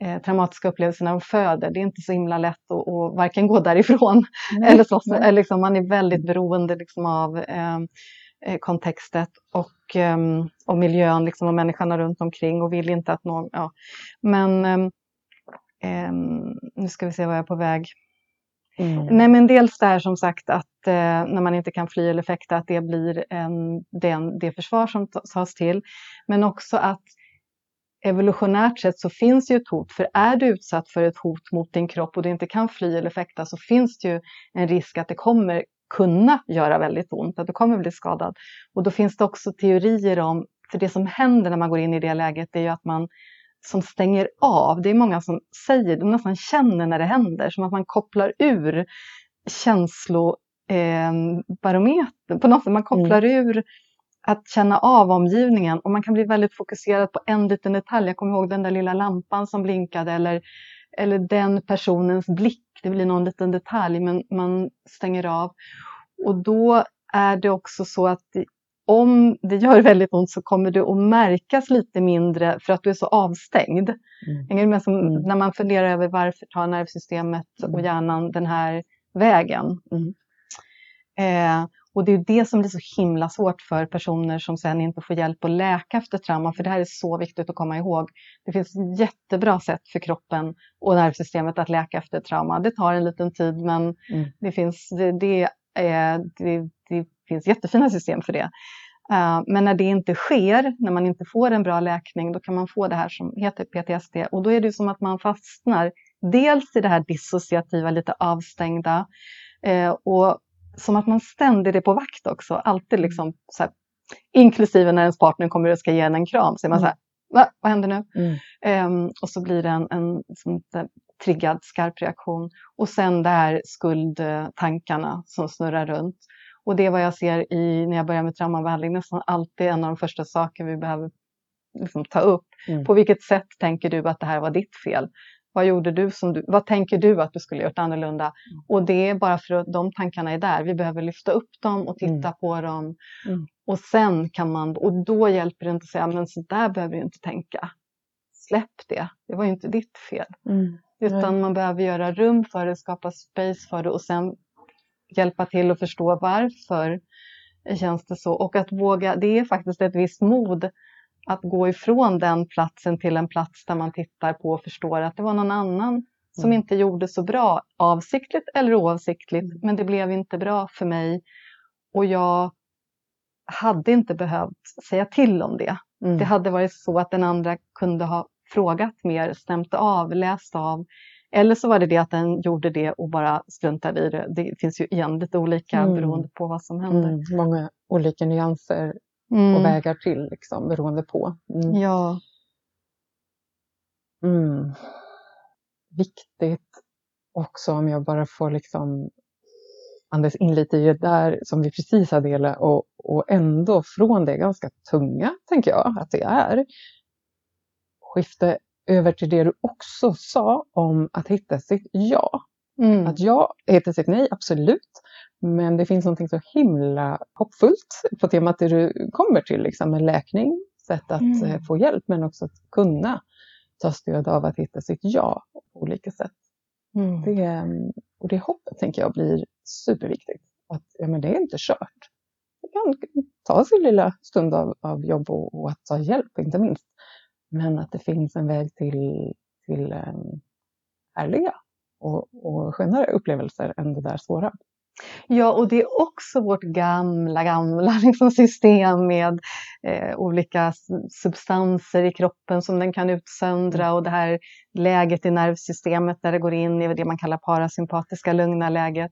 eh, traumatiska upplevelser när de föder. Det är inte så himla lätt att, att varken gå därifrån nej, eller slåss. Eller liksom, man är väldigt beroende liksom, av eh, eh kontextet och, och miljön liksom, och människorna runt omkring och vill inte att någon... Ja. Men ehm, Eh, nu ska vi se var jag är på väg. Mm. Nej men dels där som sagt att eh, när man inte kan fly eller fäkta att det blir en, den, det försvar som tas till. Men också att evolutionärt sett så finns det ju ett hot. För är du utsatt för ett hot mot din kropp och du inte kan fly eller fäkta så finns det ju en risk att det kommer kunna göra väldigt ont, att du kommer bli skadad. Och då finns det också teorier om, för det som händer när man går in i det läget är ju att man som stänger av. Det är många som säger, de nästan känner när det händer, som att man kopplar ur känslobarometern. Eh, på något sätt, man kopplar mm. ur att känna av omgivningen och man kan bli väldigt fokuserad på en liten detalj. Jag kommer ihåg den där lilla lampan som blinkade eller, eller den personens blick. Det blir någon liten detalj men man stänger av. Och då är det också så att om det gör väldigt ont så kommer det att märkas lite mindre för att du är så avstängd. Mm. Med som, mm. När man funderar över varför tar nervsystemet och mm. hjärnan den här vägen. Mm. Eh, och det är det som blir så himla svårt för personer som sen inte får hjälp att läka efter trauma, för det här är så viktigt att komma ihåg. Det finns jättebra sätt för kroppen och nervsystemet att läka efter trauma. Det tar en liten tid, men mm. det finns, det, det, är, det finns jättefina system för det. Uh, men när det inte sker, när man inte får en bra läkning, då kan man få det här som heter PTSD. Och då är det som att man fastnar dels i det här dissociativa, lite avstängda, uh, och som att man ständigt är på vakt också. Alltid liksom, så här, inklusive när ens partner kommer och ska ge en en kram, så är man så här, Va? vad händer nu? Mm. Um, och så blir det en, en som, triggad skarp reaktion. Och sen det här skuldtankarna som snurrar runt. Och det är vad jag ser i, när jag börjar med traumabehandling, nästan alltid en av de första saker vi behöver liksom ta upp. Mm. På vilket sätt tänker du att det här var ditt fel? Vad gjorde du som du, vad tänker du att du skulle gjort annorlunda? Mm. Och det är bara för att de tankarna är där. Vi behöver lyfta upp dem och titta mm. på dem. Mm. Och sen kan man, och då hjälper det inte att säga, men så där behöver du inte tänka. Släpp det, det var ju inte ditt fel. Mm. Utan man behöver göra rum för det, skapa space för det och sen hjälpa till att förstå varför känns det så. Och att våga, det är faktiskt ett visst mod att gå ifrån den platsen till en plats där man tittar på och förstår att det var någon annan som mm. inte gjorde så bra, avsiktligt eller oavsiktligt, mm. men det blev inte bra för mig. Och jag hade inte behövt säga till om det. Mm. Det hade varit så att den andra kunde ha frågat mer, stämt av, läst av. Eller så var det det att den gjorde det och bara struntade i det. Det finns ju igen lite olika mm. beroende på vad som händer. Mm. Många olika nyanser mm. och vägar till liksom, beroende på. Mm. Ja. Mm. Viktigt också om jag bara får liksom andas in lite i det där som vi precis har delat och, och ändå från det ganska tunga, tänker jag att det är, skifta över till det du också sa om att hitta sitt ja. Mm. Att ja, hitta sitt nej, absolut. Men det finns något så himla hoppfullt på temat det du kommer till, liksom en läkning, sätt att mm. Eh, få hjälp men också att kunna ta stöd av att hitta sitt ja på olika sätt. Mm. Det, mm, och det hoppet tänker jag blir superviktigt. Att ja, men det är inte kört. Det kan ta sin lilla stund av, av jobb och, och att ta hjälp, inte minst. Men att det finns en väg till, till um, ärliga och, och skönare upplevelser än det där svåra. Ja, och det är också vårt gamla, gamla liksom system med eh, olika substanser i kroppen som den kan utsöndra mm. och det här läget i nervsystemet där det går in i det man kallar parasympatiska lugna läget.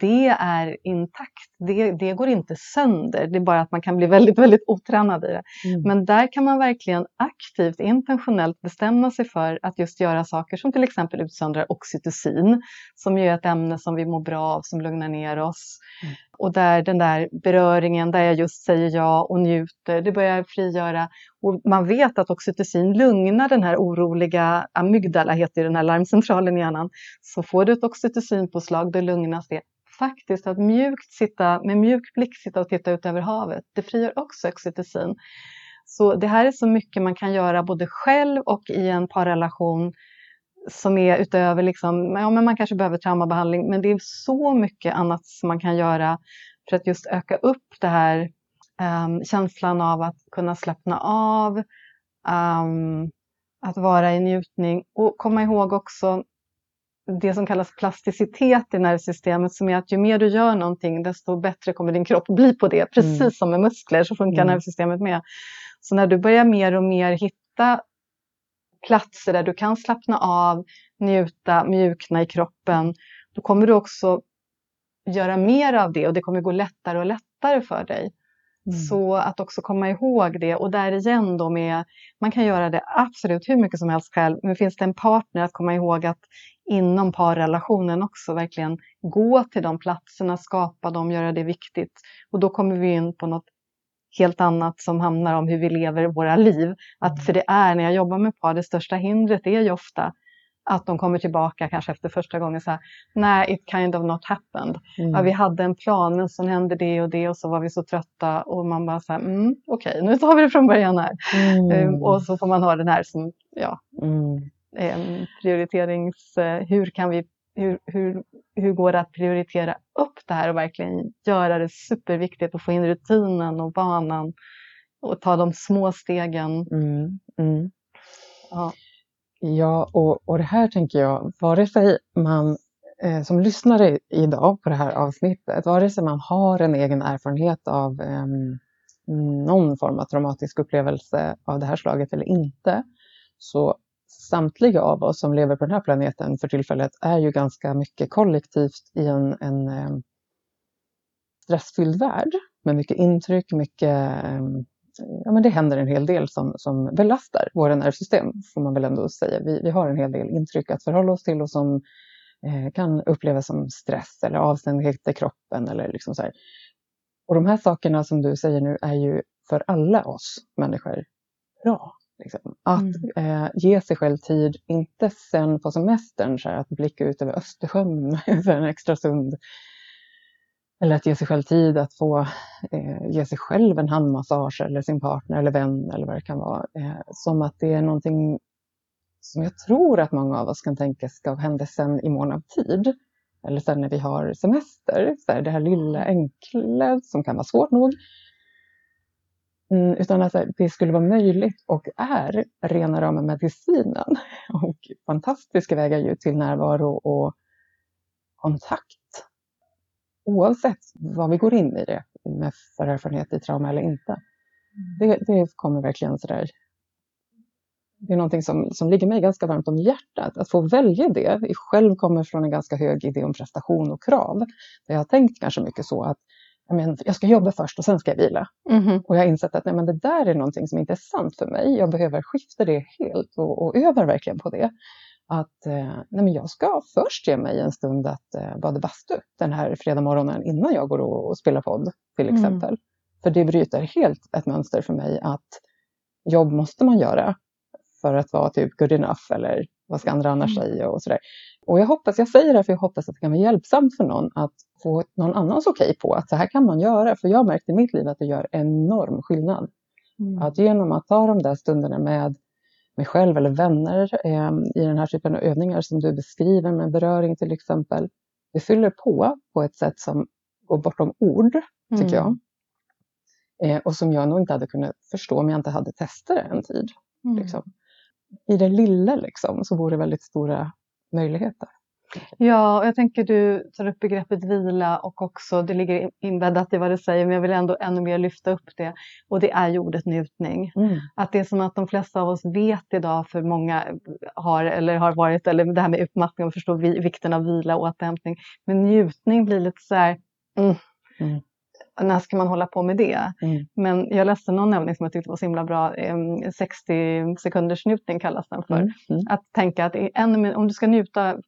Det är intakt, det, det går inte sönder, det är bara att man kan bli väldigt, väldigt otränad i det. Mm. Men där kan man verkligen aktivt, intentionellt bestämma sig för att just göra saker som till exempel utsöndrar oxytocin, som ju är ett ämne som vi mår bra av, som lugnar ner oss. Mm. Och där den där beröringen, där jag just säger ja och njuter, det börjar frigöra. Och man vet att oxytocin lugnar den här oroliga amygdala, heter den här larmcentralen i hjärnan. Så får du ett oxytocinpåslag, då lugnas det. Faktiskt att mjukt sitta, med mjuk blick sitta och titta ut över havet, det frigör också oxytocin. Så det här är så mycket man kan göra både själv och i en parrelation som är utöver, liksom, ja men man kanske behöver traumabehandling, men det är så mycket annat som man kan göra för att just öka upp det här um, känslan av att kunna slappna av, um, att vara i njutning och komma ihåg också det som kallas plasticitet i nervsystemet som är att ju mer du gör någonting desto bättre kommer din kropp bli på det. Precis mm. som med muskler så funkar mm. nervsystemet med. Så när du börjar mer och mer hitta platser där du kan slappna av, njuta, mjukna i kroppen, då kommer du också göra mer av det och det kommer gå lättare och lättare för dig. Mm. Så att också komma ihåg det och där igen då med, man kan göra det absolut hur mycket som helst själv, men finns det en partner att komma ihåg att inom parrelationen också verkligen gå till de platserna, skapa dem, göra det viktigt. Och då kommer vi in på något helt annat som handlar om hur vi lever våra liv. Att mm. för det är, när jag jobbar med par, det största hindret är ju ofta att de kommer tillbaka kanske efter första gången så här, nej, it kind of not happened. Mm. Ja, vi hade en plan men sen hände det och det och så var vi så trötta och man bara så här, mm, okej, okay, nu tar vi det från början här. Mm. Um, och så får man ha den här som, ja, um, prioriterings, uh, hur kan vi hur, hur, hur går det att prioritera upp det här och verkligen göra det superviktigt att få in rutinen och banan och ta de små stegen. Mm, mm. Ja. Ja, och, och det här tänker jag, vare sig man eh, som lyssnare idag på det här avsnittet, vare sig man har en egen erfarenhet av eh, någon form av traumatisk upplevelse av det här slaget eller inte. Så samtliga av oss som lever på den här planeten för tillfället är ju ganska mycket kollektivt i en, en eh, stressfylld värld med mycket intryck, mycket eh, ja, men det händer en hel del som, som belastar våra nervsystem, får man väl ändå säga. Vi, vi har en hel del intryck att förhålla oss till och som eh, kan upplevas som stress eller avständighet i kroppen. Eller liksom så här. Och de här sakerna som du säger nu är ju för alla oss människor bra. Liksom. Att mm. eh, ge sig själv tid, inte sen på semestern, så här, att blicka ut över Östersjön för en extra stund eller att ge sig själv tid att få eh, ge sig själv en handmassage eller sin partner eller vän eller vad det kan vara. Eh, som att det är någonting som jag tror att många av oss kan tänka ska hända sen i mån av tid. Eller sen när vi har semester. Så här, det här lilla enkla som kan vara svårt nog. Mm, utan att det skulle vara möjligt och är rena rama medicinen. Och fantastiska vägar ju till närvaro och kontakt oavsett vad vi går in i det med förerfarenhet i trauma eller inte. Mm. Det, det kommer verkligen sådär det är någonting som, som ligger mig ganska varmt om hjärtat. Att få välja det. Jag själv kommer från en ganska hög idé om prestation och krav. Där jag har tänkt kanske mycket så att men, jag ska jobba först och sen ska jag vila. Mm. Och jag har insett att nej, men det där är någonting som inte är sant för mig. Jag behöver skifta det helt och, och övar verkligen på det att eh, nej men jag ska först ge mig en stund att eh, bada bastu den här fredag morgonen innan jag går och, och spelar podd till mm. exempel. Mm. För det bryter helt ett mönster för mig att jobb måste man göra för att vara typ good enough eller vad ska andra annars mm. säga och sådär. Och jag hoppas, jag säger det för jag hoppas att det kan vara hjälpsamt för någon att få någon annans okej okay på att så här kan man göra. För jag har märkt i mitt liv att det gör enorm skillnad. Mm. Att genom att ta de där stunderna med mig själv eller vänner eh, i den här typen av övningar som du beskriver med beröring till exempel. Det fyller på på ett sätt som går bortom ord, tycker mm. jag. Eh, och som jag nog inte hade kunnat förstå om jag inte hade testat det en tid. Mm. Liksom. I det lilla liksom, så vore det väldigt stora möjligheter. Ja, och jag tänker du tar upp begreppet vila och också det ligger inbäddat i vad du säger men jag vill ändå ännu mer lyfta upp det och det är ju ordet njutning. Mm. Att det är som att de flesta av oss vet idag för många har eller har varit eller det här med utmattning och förstå vikten av vila och återhämtning. Men njutning blir lite så här mm. Mm när ska man hålla på med det? Mm. Men jag läste någon övning som jag tyckte var så himla bra, 60 sekunders njutning kallas den för. Mm. Mm. Att tänka att en, om du ska njuta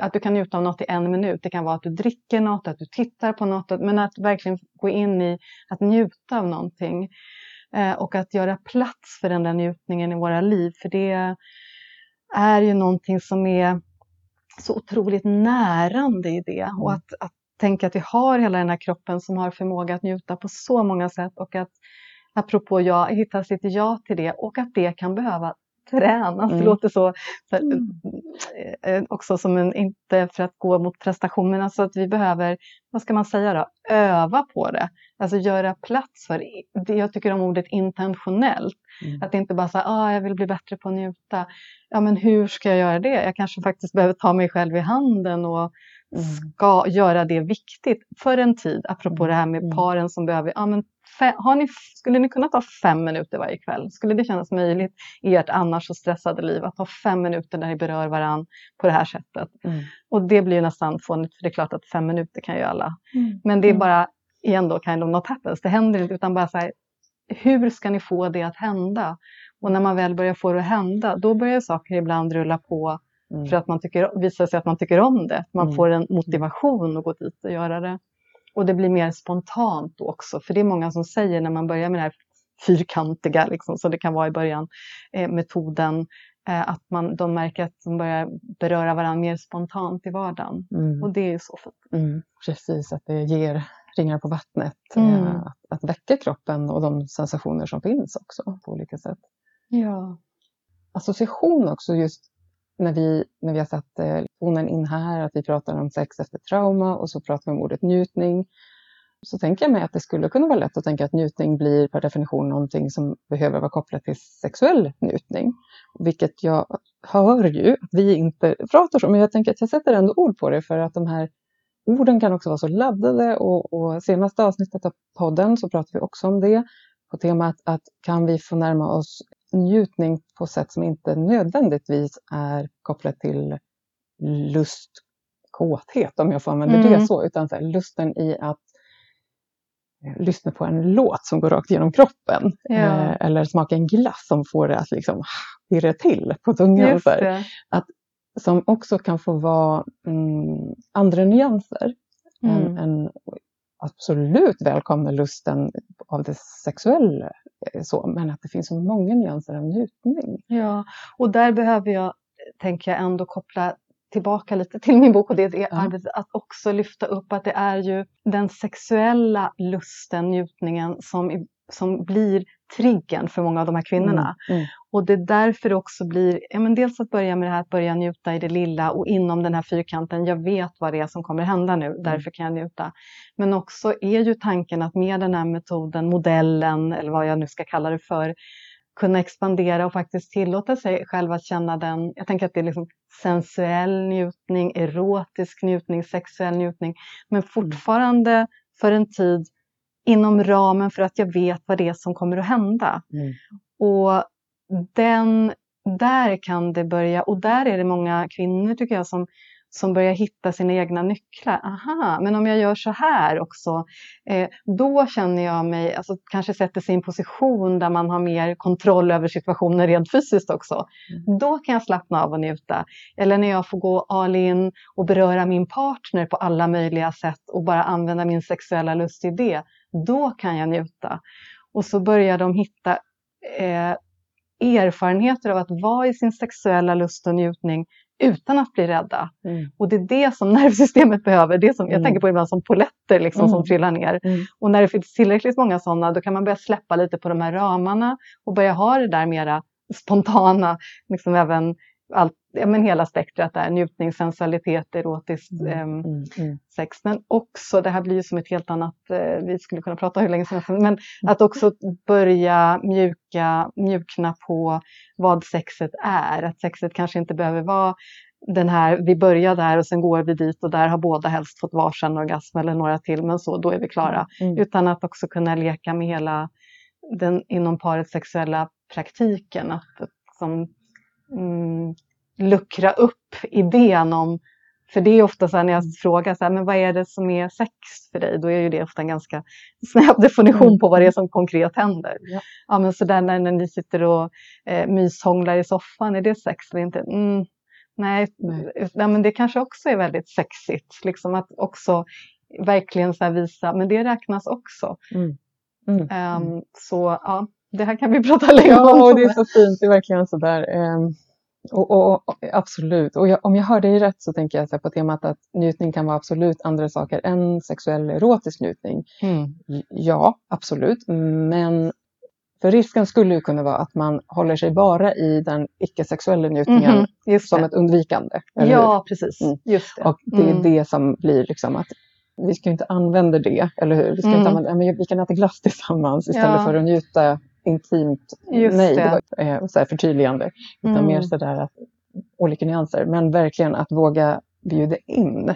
att du kan njuta av något i en minut. Det kan vara att du dricker något, att du tittar på något, men att verkligen gå in i att njuta av någonting. Eh, och att göra plats för den där njutningen i våra liv. För det är ju någonting som är så otroligt närande i det. Mm. Och att, att tänka att vi har hela den här kroppen som har förmåga att njuta på så många sätt. Och att apropå jag, hitta sitt ja till det och att det kan behöva tränas. Mm. Det låter så, så mm. Eh, eh, också som en, inte för att gå mot prestation, men alltså att vi behöver, vad ska man säga då, öva på det. Alltså göra plats för det. Jag tycker om ordet intentionellt. Mm. Att inte bara säga, ah, jag vill bli bättre på att njuta. Ja, men hur ska jag göra det? Jag kanske faktiskt behöver ta mig själv i handen och. Ska göra det viktigt för en tid. Apropå det här med mm. paren som behöver, ja men har ni, skulle ni kunna ta fem minuter varje kväll? Skulle det kännas möjligt i ert annars så stressade liv att ta fem minuter där ni berör varandra på det här sättet? Mm. Och det blir nästan fånigt för det är klart att fem minuter kan ju alla. Mm. Men det är mm. bara, igen då, kind of not happens. Det händer inte utan bara så här, hur ska ni få det att hända? Och när man väl börjar få det att hända, då börjar saker ibland rulla på mm. för att man tycker, visar sig att man tycker om det. Man mm. får en motivation att gå dit och göra det. Och det blir mer spontant också, för det är många som säger när man börjar med det här fyrkantiga, liksom, så det kan vara i början, eh, metoden, eh, att man, de märker att de börjar beröra varandra mer spontant i vardagen. Mm. Och det är ju så fint. Mm. Precis, att det ger ringar på vattnet, mm. eh, att, att väcka kroppen och de sensationer som finns också på olika sätt. Ja. Association också just när vi, när vi har satt eh, tonen in här, att vi pratar om sex efter trauma och så pratar vi om ordet njutning, så tänker jag mig att det skulle kunna vara lätt att tänka att njutning blir per definition någonting som behöver vara kopplat till sexuell njutning. Vilket jag hör ju att vi inte pratar om, men jag tänker att jag sätter ändå ord på det för att de här orden kan också vara så laddade och, och senaste avsnittet av podden så pratar vi också om det. på temat att kan vi få närma oss njutning på sätt som inte nödvändigtvis är kopplat till lust, kåthet om jag får använda mm. det så, utan så här, lusten i att eh, lyssna på en låt som går rakt genom kroppen. Ja. Eh, eller smaka en glass som får det att liksom pirra till på tungan. Att, som också kan få vara mm, andra nyanser. Mm. En, en, absolut välkomna lusten av det sexuella, så, men att det finns så många nyanser av njutning. Ja, och där behöver jag, tänker jag, ändå koppla tillbaka lite till min bok och det är ja. arbetet att också lyfta upp att det är ju den sexuella lusten, njutningen som, som blir triggern för många av de här kvinnorna. Mm, mm. Och det är därför det också blir, ja, men dels att börja med det här att börja njuta i det lilla och inom den här fyrkanten, jag vet vad det är som kommer hända nu, mm. därför kan jag njuta. Men också är ju tanken att med den här metoden, modellen eller vad jag nu ska kalla det för, kunna expandera och faktiskt tillåta sig själv att känna den, jag tänker att det är liksom sensuell njutning, erotisk njutning, sexuell njutning, men fortfarande för en tid inom ramen för att jag vet vad det är som kommer att hända. Mm. Och den, där kan det börja, och där är det många kvinnor tycker jag som som börjar hitta sina egna nycklar. Aha, men om jag gör så här också, eh, då känner jag mig, alltså kanske sätter sig i en position där man har mer kontroll över situationen rent fysiskt också. Mm. Då kan jag slappna av och njuta. Eller när jag får gå all in och beröra min partner på alla möjliga sätt och bara använda min sexuella lust i det. Då kan jag njuta. Och så börjar de hitta eh, erfarenheter av att vara i sin sexuella lust och njutning utan att bli rädda. Mm. Och det är det som nervsystemet behöver. Det som, mm. Jag tänker på ibland som poletter liksom, mm. som trillar ner. Mm. Och när det finns tillräckligt många sådana då kan man börja släppa lite på de här ramarna och börja ha det där mera spontana, liksom även allt, ja, men hela spektrat där, njutning, sensualitet, erotiskt eh, sex. Men också, det här blir ju som ett helt annat, eh, vi skulle kunna prata hur länge som helst, men att också börja mjuka, mjukna på vad sexet är. Att sexet kanske inte behöver vara den här, vi börjar där och sen går vi dit och där har båda helst fått varsin orgasm eller några till, men så, då är vi klara. Mm. Utan att också kunna leka med hela den inom parets sexuella praktiken. Att, som, mm, luckra upp idén om för det är ofta så här när jag frågar så här, men vad är det som är sex för dig? Då är ju det ofta en ganska snäv definition på vad det är som konkret händer. Ja, ja men så där när, när ni sitter och eh, myshånglar i soffan, är det sex eller inte? Mm, nej, nej. nej, men det kanske också är väldigt sexigt. Liksom att också verkligen så visa, men det räknas också. Mm. Mm. Um, så ja, det här kan vi prata länge om. Ja, det är så fint, det är verkligen så där. Um och, och, och, absolut, och jag, om jag hör dig rätt så tänker jag så på temat att njutning kan vara absolut andra saker än sexuell erotisk njutning. Mm. Ja, absolut, men för risken skulle ju kunna vara att man håller sig bara i den icke-sexuella njutningen mm, som ett undvikande. ja, hur? precis. Mm. Just det. Och det är mm. det som blir liksom att vi ska inte använda det, eller hur? Vi, ska inte mm. använda, men vi kan äta glass tillsammans istället ja. för att njuta intimt. Just nej, det, det var eh, så här förtydligande. Utan mm. mer sådär att olika nyanser. Men verkligen att våga bjuda in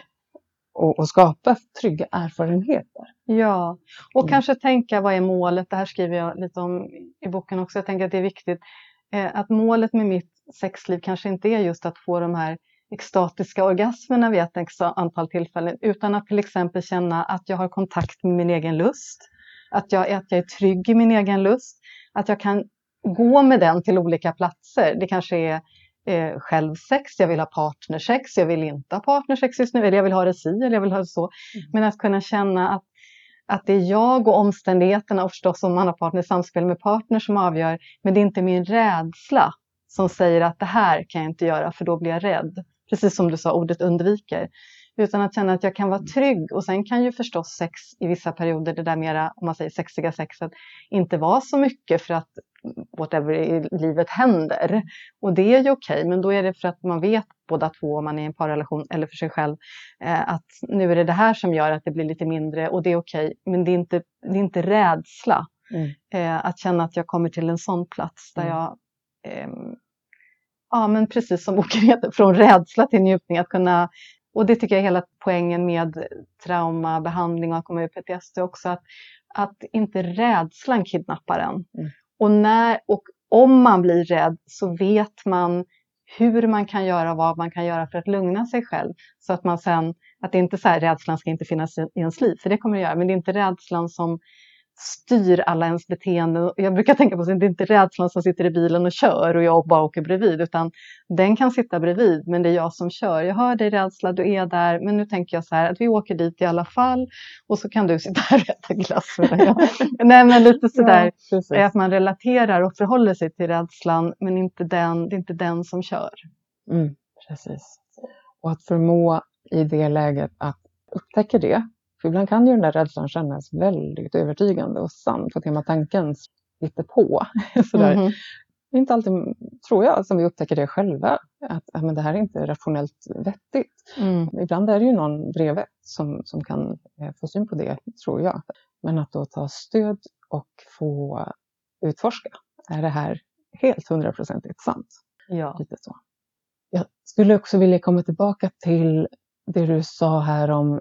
och, och skapa trygga erfarenheter. Ja, och mm. kanske tänka vad är målet? Det här skriver jag lite om i boken också. Jag tänker att det är viktigt eh, att målet med mitt sexliv kanske inte är just att få de här extatiska orgasmerna vid ett antal tillfällen utan att till exempel känna att jag har kontakt med min egen lust att jag, att jag är trygg i min egen lust, att jag kan gå med den till olika platser. Det kanske är eh, självsex, jag vill ha partnersex, jag vill inte ha partnersex just nu, eller jag vill ha det si eller jag vill ha det så. Mm. Men att kunna känna att, att det är jag och omständigheterna och förstås om man har partner, samspel med partner som avgör, men det är inte min rädsla som säger att det här kan jag inte göra för då blir jag rädd. Precis som du sa, ordet undviker. Utan att känna att jag kan vara mm. trygg. Och sen kan ju förstås sex i vissa perioder, det där mera, om man säger sexiga sexet, inte vara så mycket för att whatever i livet händer. Och det är ju okej, okay, men då är det för att man vet båda två, om man är i en parrelation eller för sig själv, eh, att nu är det det här som gör att det blir lite mindre och det är okej, okay, men det är inte, det är inte rädsla. Mm. Eh, att känna att jag kommer till en sån plats där mm. jag eh, Ja, men precis som boken heter, från rädsla till njutning, att kunna och det tycker jag är hela poängen med traumabehandling och att komma ur PTSD också. Att, att inte rädslan kidnappar en. Mm. Och, när, och om man blir rädd så vet man hur man kan göra vad man kan göra för att lugna sig själv. Så att man sen, att det inte så här, rädslan ska inte finnas i ens liv, för det kommer det göra, men det är inte rädslan som styr alla ens beteenden. Jag brukar tänka på att det är inte rädslan som sitter i bilen och kör och jag bara åker bredvid, utan den kan sitta bredvid, men det är jag som kör. Jag hör dig rädsla, du är där, men nu tänker jag så här att vi åker dit i alla fall och så kan du sitta här och äta glass Nej, men lite sådär ja, att man relaterar och förhåller sig till rädslan, men inte den, det är inte den som kör. Mm, precis. Och att förmå i det läget att upptäcka det för ibland kan ju den där rädslan kännas väldigt övertygande och sann på tema tankens på. Sådär. Mm. Det är inte alltid, tror jag, som vi upptäcker det själva, att, att men det här är inte rationellt vettigt. Mm. Ibland är det ju någon bredvid som, som kan eh, få syn på det, tror jag. Men att då ta stöd och få utforska, är det här helt hundraprocentigt sant? Ja. Lite så. Jag skulle också vilja komma tillbaka till det du sa här om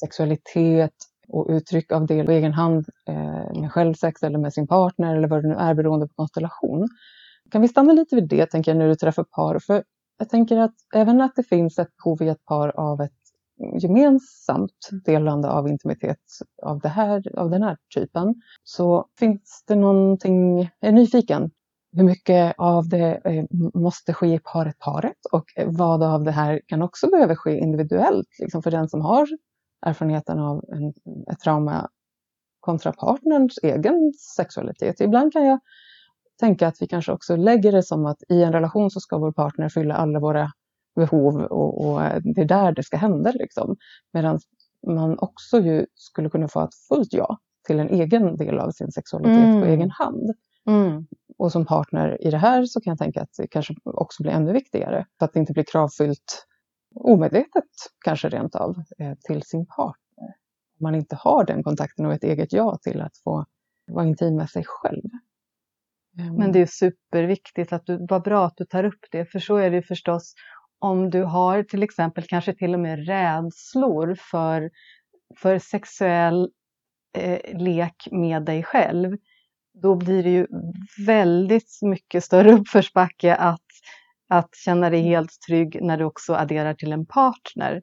sexualitet och uttryck av det på egen hand eh, med självsex eller med sin partner eller vad det nu är beroende på konstellation. Kan vi stanna lite vid det, tänker jag, när du träffar par? För jag tänker att även att det finns ett behov i ett par av ett gemensamt delande av intimitet av, det här, av den här typen, så finns det någonting, jag är nyfiken, hur mycket av det eh, måste ske i paret paret och vad av det här kan också behöva ske individuellt, liksom för den som har erfarenheten av en, ett trauma kontra partnerns egen sexualitet. Ibland kan jag tänka att vi kanske också lägger det som att i en relation så ska vår partner fylla alla våra behov och, och det är där det ska hända. Liksom. Medan man också ju skulle kunna få ett fullt ja till en egen del av sin sexualitet mm. på egen hand. Mm. Och som partner i det här så kan jag tänka att det kanske också blir ännu viktigare. Så att det inte blir kravfyllt omedvetet kanske rent av eh, till sin partner. Om man inte har den kontakten och ett eget ja till att få vara intim med sig själv. Ehm. Men det är superviktigt att du, vad bra att du tar upp det, för så är det förstås om du har till exempel kanske till och med rädslor för, för sexuell eh, lek med dig själv, då blir det ju väldigt mycket större uppförsbacke att att känna dig helt trygg när du också adderar till en partner.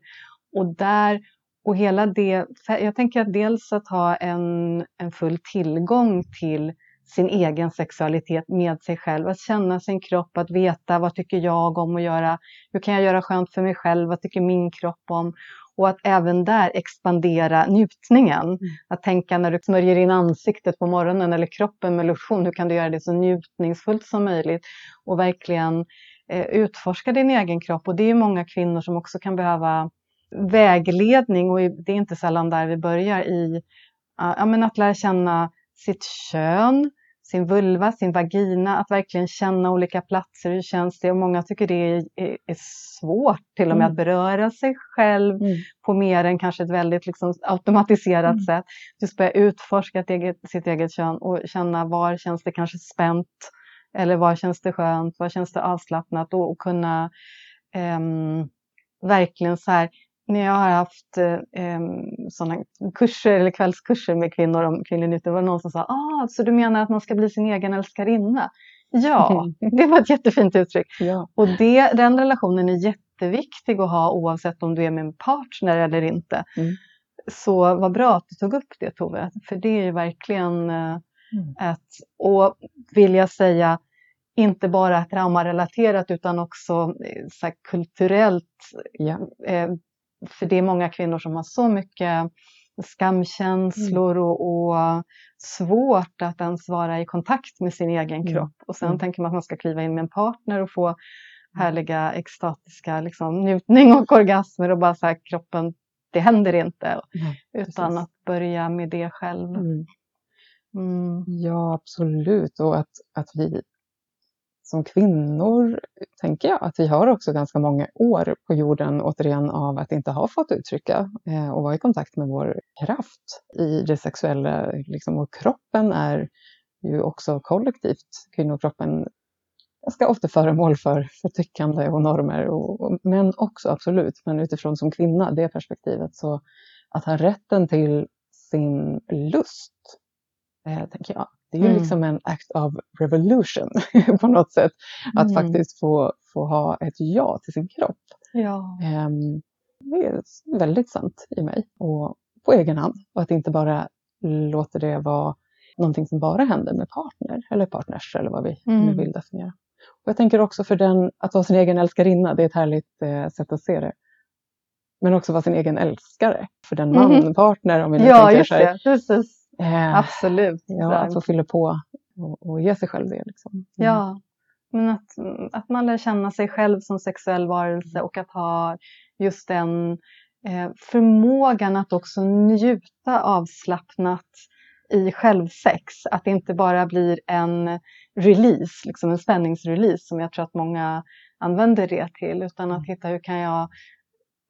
Och där och hela det, jag tänker att dels att ha en, en full tillgång till sin egen sexualitet med sig själv, att känna sin kropp, att veta vad tycker jag om att göra, hur kan jag göra skönt för mig själv, vad tycker min kropp om? Och att även där expandera njutningen. Mm. Att tänka när du smörjer in ansiktet på morgonen eller kroppen med lotion, hur kan du göra det så njutningsfullt som möjligt? Och verkligen utforska din egen kropp och det är många kvinnor som också kan behöva vägledning och det är inte sällan där vi börjar i ja, men att lära känna sitt kön, sin vulva, sin vagina, att verkligen känna olika platser, hur känns det? Och många tycker det är, är, är svårt till och med mm. att beröra sig själv mm. på mer än kanske ett väldigt liksom, automatiserat mm. sätt. Just börja utforska eget, sitt eget kön och känna var känns det kanske spänt eller var känns det skönt, var känns det avslappnat och, och kunna eh, verkligen så här, när jag har haft eh, sådana kurser eller kvällskurser med kvinnor om kvinnlig njutning var det någon som sa, ah, så du menar att man ska bli sin egen älskarinna? Ja, det var ett jättefint uttryck. Ja. Och det, den relationen är jätteviktig att ha oavsett om du är med en partner eller inte. Mm. Så vad bra att du tog upp det Tove, för det är ju verkligen eh, Mm. Att, och vill jag säga, inte bara traumarelaterat utan också eh, så kulturellt. Ja. Eh, för det är många kvinnor som har så mycket skamkänslor mm. och, och, svårt att ens vara i kontakt med sin egen mm. kropp. Och sen mm. tänker man att man ska kliva in med en partner och få mm. härliga extatiska liksom, njutning och orgasmer och bara så här, kroppen, det händer inte. utan att börja med det själv. Mm. Mm. Ja, absolut. Och att, att vi som kvinnor, tänker jag, att vi har också ganska många år på jorden återigen av att inte ha fått uttrycka eh, och vara i kontakt med vår kraft i det sexuella. Liksom, och kroppen är ju också kollektivt, kvinnokroppen ganska ofta föremål för, för tyckande och normer, och, och, men också absolut, men utifrån som kvinna, det perspektivet, så att ha rätten till sin lust, eh, tänker jag. Det är ju Mm. liksom en act of revolution på något sätt. Att Mm. faktiskt få, få ha ett ja till sin kropp. Ja. Ehm, det är väldigt sant i mig och på egen hand. Och att inte bara låter det vara någonting som bara händer med partner eller partners eller vad vi Mm. nu vill definiera. Och jag tänker också för den att vara sin egen älskarinna, det är ett härligt eh, sätt att se det. Men också vara sin egen älskare för den man, Mhm. partner om vi nu Ja, tänker just Eh, Absolut. ja, att få fylla på och, och ge sig själv det. Liksom. Mm. Ja, men att, att man lär känna sig själv som sexuell varelse och att ha just den eh, förmågan att också njuta avslappnat i självsex. Att det inte bara blir en release, liksom en spänningsrelease som jag tror att många använder det till, utan att hitta hur kan jag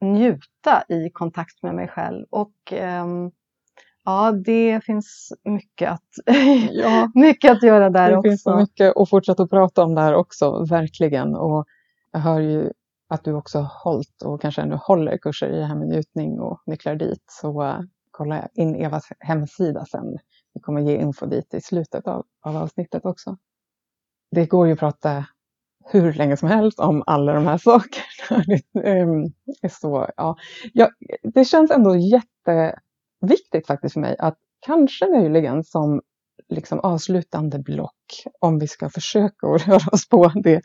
njuta i kontakt med mig själv. Och ehm, ja, det finns mycket att, Ja. mycket att göra där det också. finns så mycket att fortsätta att prata om där också, verkligen. Och jag hör ju att du också har hållit och kanske ännu håller kurser i det här med njutning och nycklar dit. Så uh, kolla in Evas hemsida sen. Vi kommer ge info dit i slutet av, av avsnittet också. Det går ju att prata hur länge som helst om alla de här sakerna. Ehm, Det är så, ja. Det känns ändå jätteviktigt faktiskt för mig att kanske möjligen som liksom avslutande block, om vi ska försöka att röra oss på det,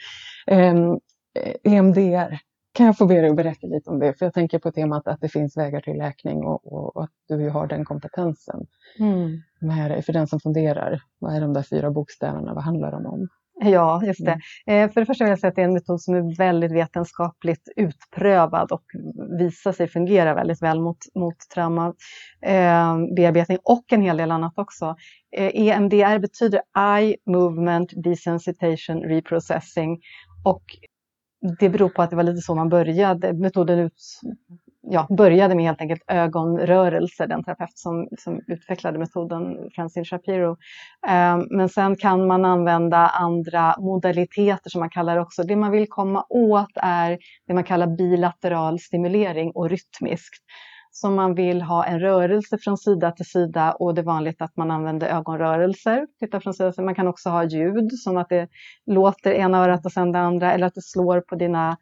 ehm, eh, EMDR. Kan jag få be dig att berätta lite om det? För jag tänker på temat att det finns vägar till läkning och, och, och att du har den kompetensen Mm. med. För den som funderar, vad är de där fyra bokstäverna, vad handlar de om? Ja, just det. Eh, för det första vill jag säga att det är en metod som är väldigt vetenskapligt utprövad och visar sig fungera väldigt väl mot, mot trauma, eh, bearbetning och en hel del annat också. Eh, EMDR betyder Eye Movement Desensitization Reprocessing och det beror på att det var lite så man började. Metoden ut, ja, började med helt enkelt ögonrörelser, den terapeut som, som utvecklade metoden, Francine Shapiro. Eh, Men sen kan man använda andra modaliteter som man kallar det också. Det man vill komma åt är det man kallar bilateral stimulering och rytmiskt. Så man vill ha en rörelse från sida till sida och det är vanligt att man använder ögonrörelser. Titta från sida till. Man kan också ha ljud som att det låter ena örat och sen det andra eller att det slår på dina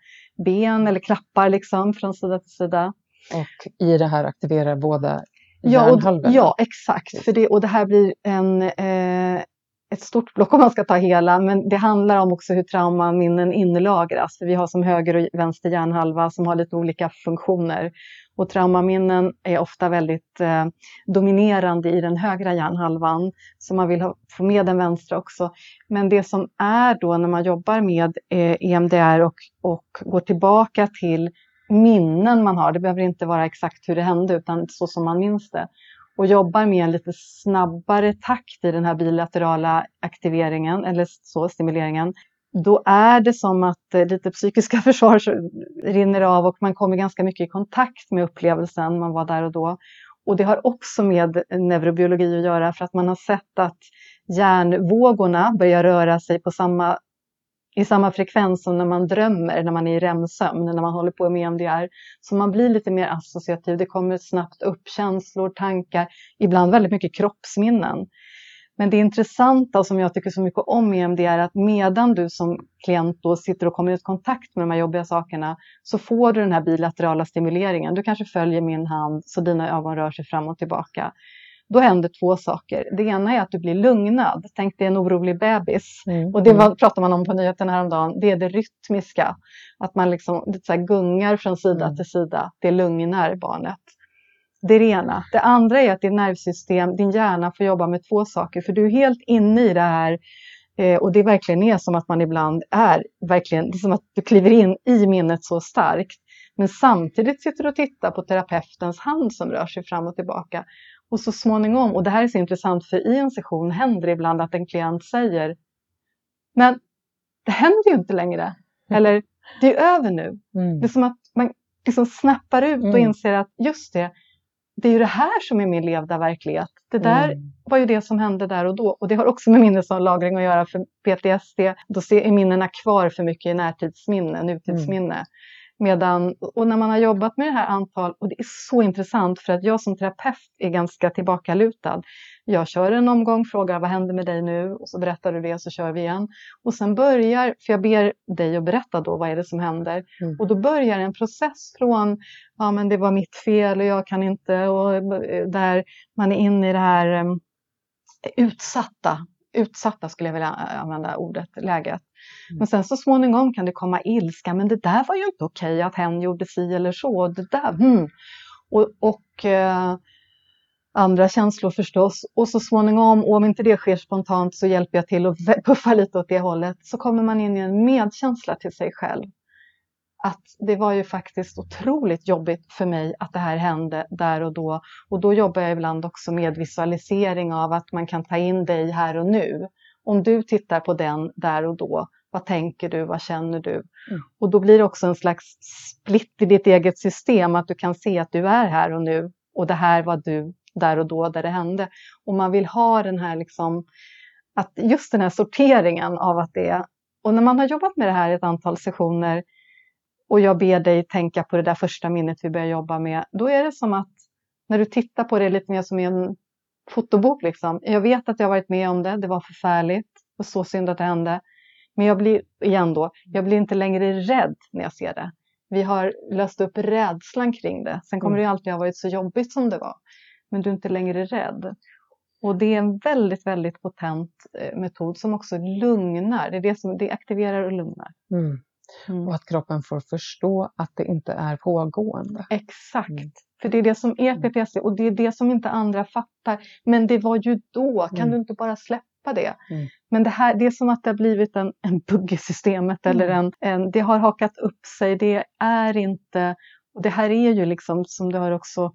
ben eller klappar liksom från sida till sida. Och i det här aktiverar båda Ja, och, ja exakt. För det, och det här blir en, eh, ett stort block om man ska ta hela, men det handlar om också hur traumaminnen inlagras. För vi har som höger och vänster hjärnhalva som har lite olika funktioner. Och traumaminnen är ofta väldigt eh, dominerande i den högra hjärnhalvan, så man vill ha, få med den vänstra också. Men det som är då när man jobbar med eh, EMDR och, och går tillbaka till minnen man har, det behöver inte vara exakt hur det hände utan så som man minns det, och jobbar med en lite snabbare takt i den här bilaterala aktiveringen eller så, stimuleringen, då är det som att eh, lite psykiska försvar rinner av och man kommer ganska mycket i kontakt med upplevelsen man var där och då. Och det har också med neurobiologi att göra för att man har sett att hjärnvågorna börjar röra sig på samma, i samma frekvens som när man drömmer, när man är i REM-sömn, när man håller på med EMDR. Så man blir lite mer associativ, det kommer snabbt upp känslor, tankar, ibland väldigt mycket kroppsminnen. Men det intressanta och som jag tycker så mycket om i EMDR är att medan du som klient då sitter och kommer i kontakt med de här jobbiga sakerna så får du den här bilaterala stimuleringen. Du kanske följer min hand så dina ögon rör sig fram och tillbaka. Då händer två saker. Det ena är att du blir lugnad. Tänk dig en orolig bebis. Mm. Och det var, pratar man om på nyheterna häromdagen. Det är det rytmiska. Att man liksom lite så gungar från sida Mm. till sida. Det lugnar barnet. Det är det ena. Det andra är att ditt nervsystem, din hjärna får jobba med två saker. För du är helt inne i det här. Eh, och det verkligen är som att man ibland är, verkligen, det är som att du kliver in i minnet så starkt. Men samtidigt sitter du och tittar på terapeutens hand som rör sig fram och tillbaka. Och så småningom, och det här är så intressant för i en session händer det ibland att en klient säger Men det händer ju inte längre. Eller det är över nu. Mm. Det är som att man liksom snappar ut och Mm. inser att just det, det är ju det här som är min levda verklighet. Det där Mm. var ju det som hände där och då. Och det har också med minneslagring att göra för PTSD. Då är minnena kvar för mycket i närtidsminne, nutidsminne. Medan, och när man har jobbat med det här antal, och det är så intressant för att jag som terapeut är ganska tillbakalutad. Jag kör en omgång, frågar vad händer med dig nu och så berättar du det och så kör vi igen. Och sen börjar, för jag ber dig att berätta då vad är det som händer. Mm. Och då börjar en process från, ja men det var mitt fel och jag kan inte, och där man är inne i det här um, utsatta utsatta skulle jag vilja använda ordet, läget. Mm. Men sen så småningom kan det komma ilska, men det där var ju inte okej att hen gjorde si eller så. Det där, hmm. Och, och eh, andra känslor förstås. Och så småningom, om inte det sker spontant så hjälper jag till att puffa lite åt det hållet. Så kommer man in i en medkänsla till sig själv att det var ju faktiskt otroligt jobbigt för mig att det här hände där och då. Och då jobbar jag ibland också med visualisering av att man kan ta in dig här och nu. Om du tittar på den där och då, vad tänker du, vad känner du? Mm. Och då blir det också en slags split i ditt eget system, att du kan se att du är här och nu och det här var du där och då där det hände. Och man vill ha den här liksom, att just den här sorteringen av att det är, och när man har jobbat med det här ett antal sessioner och jag ber dig tänka på det där första minnet vi börjar jobba med, då är det som att när du tittar på det lite mer som i en fotobok. Liksom. Jag vet att jag varit med om det, det var förfärligt och så synd att det hände. Men jag blir, igen då, jag blir inte längre rädd när jag ser det. Vi har löst upp rädslan kring det. Sen kommer mm. det alltid ha varit så jobbigt som det var. Men du är inte längre rädd. Och det är en väldigt, väldigt potent eh, metod som också lugnar. Det, är det, som, det aktiverar och lugnar. Mm. Mm. Och att kroppen får förstå att det inte är pågående. Exakt. Mm. För det är det som är mm. PTSD och det är det som inte andra fattar. Men det var ju då, kan mm. du inte bara släppa det? Mm. Men det, här, det är som att det har blivit en, en bugg i systemet eller mm. en, en, det har hakat upp sig. Det är inte, och det här är ju liksom som det har också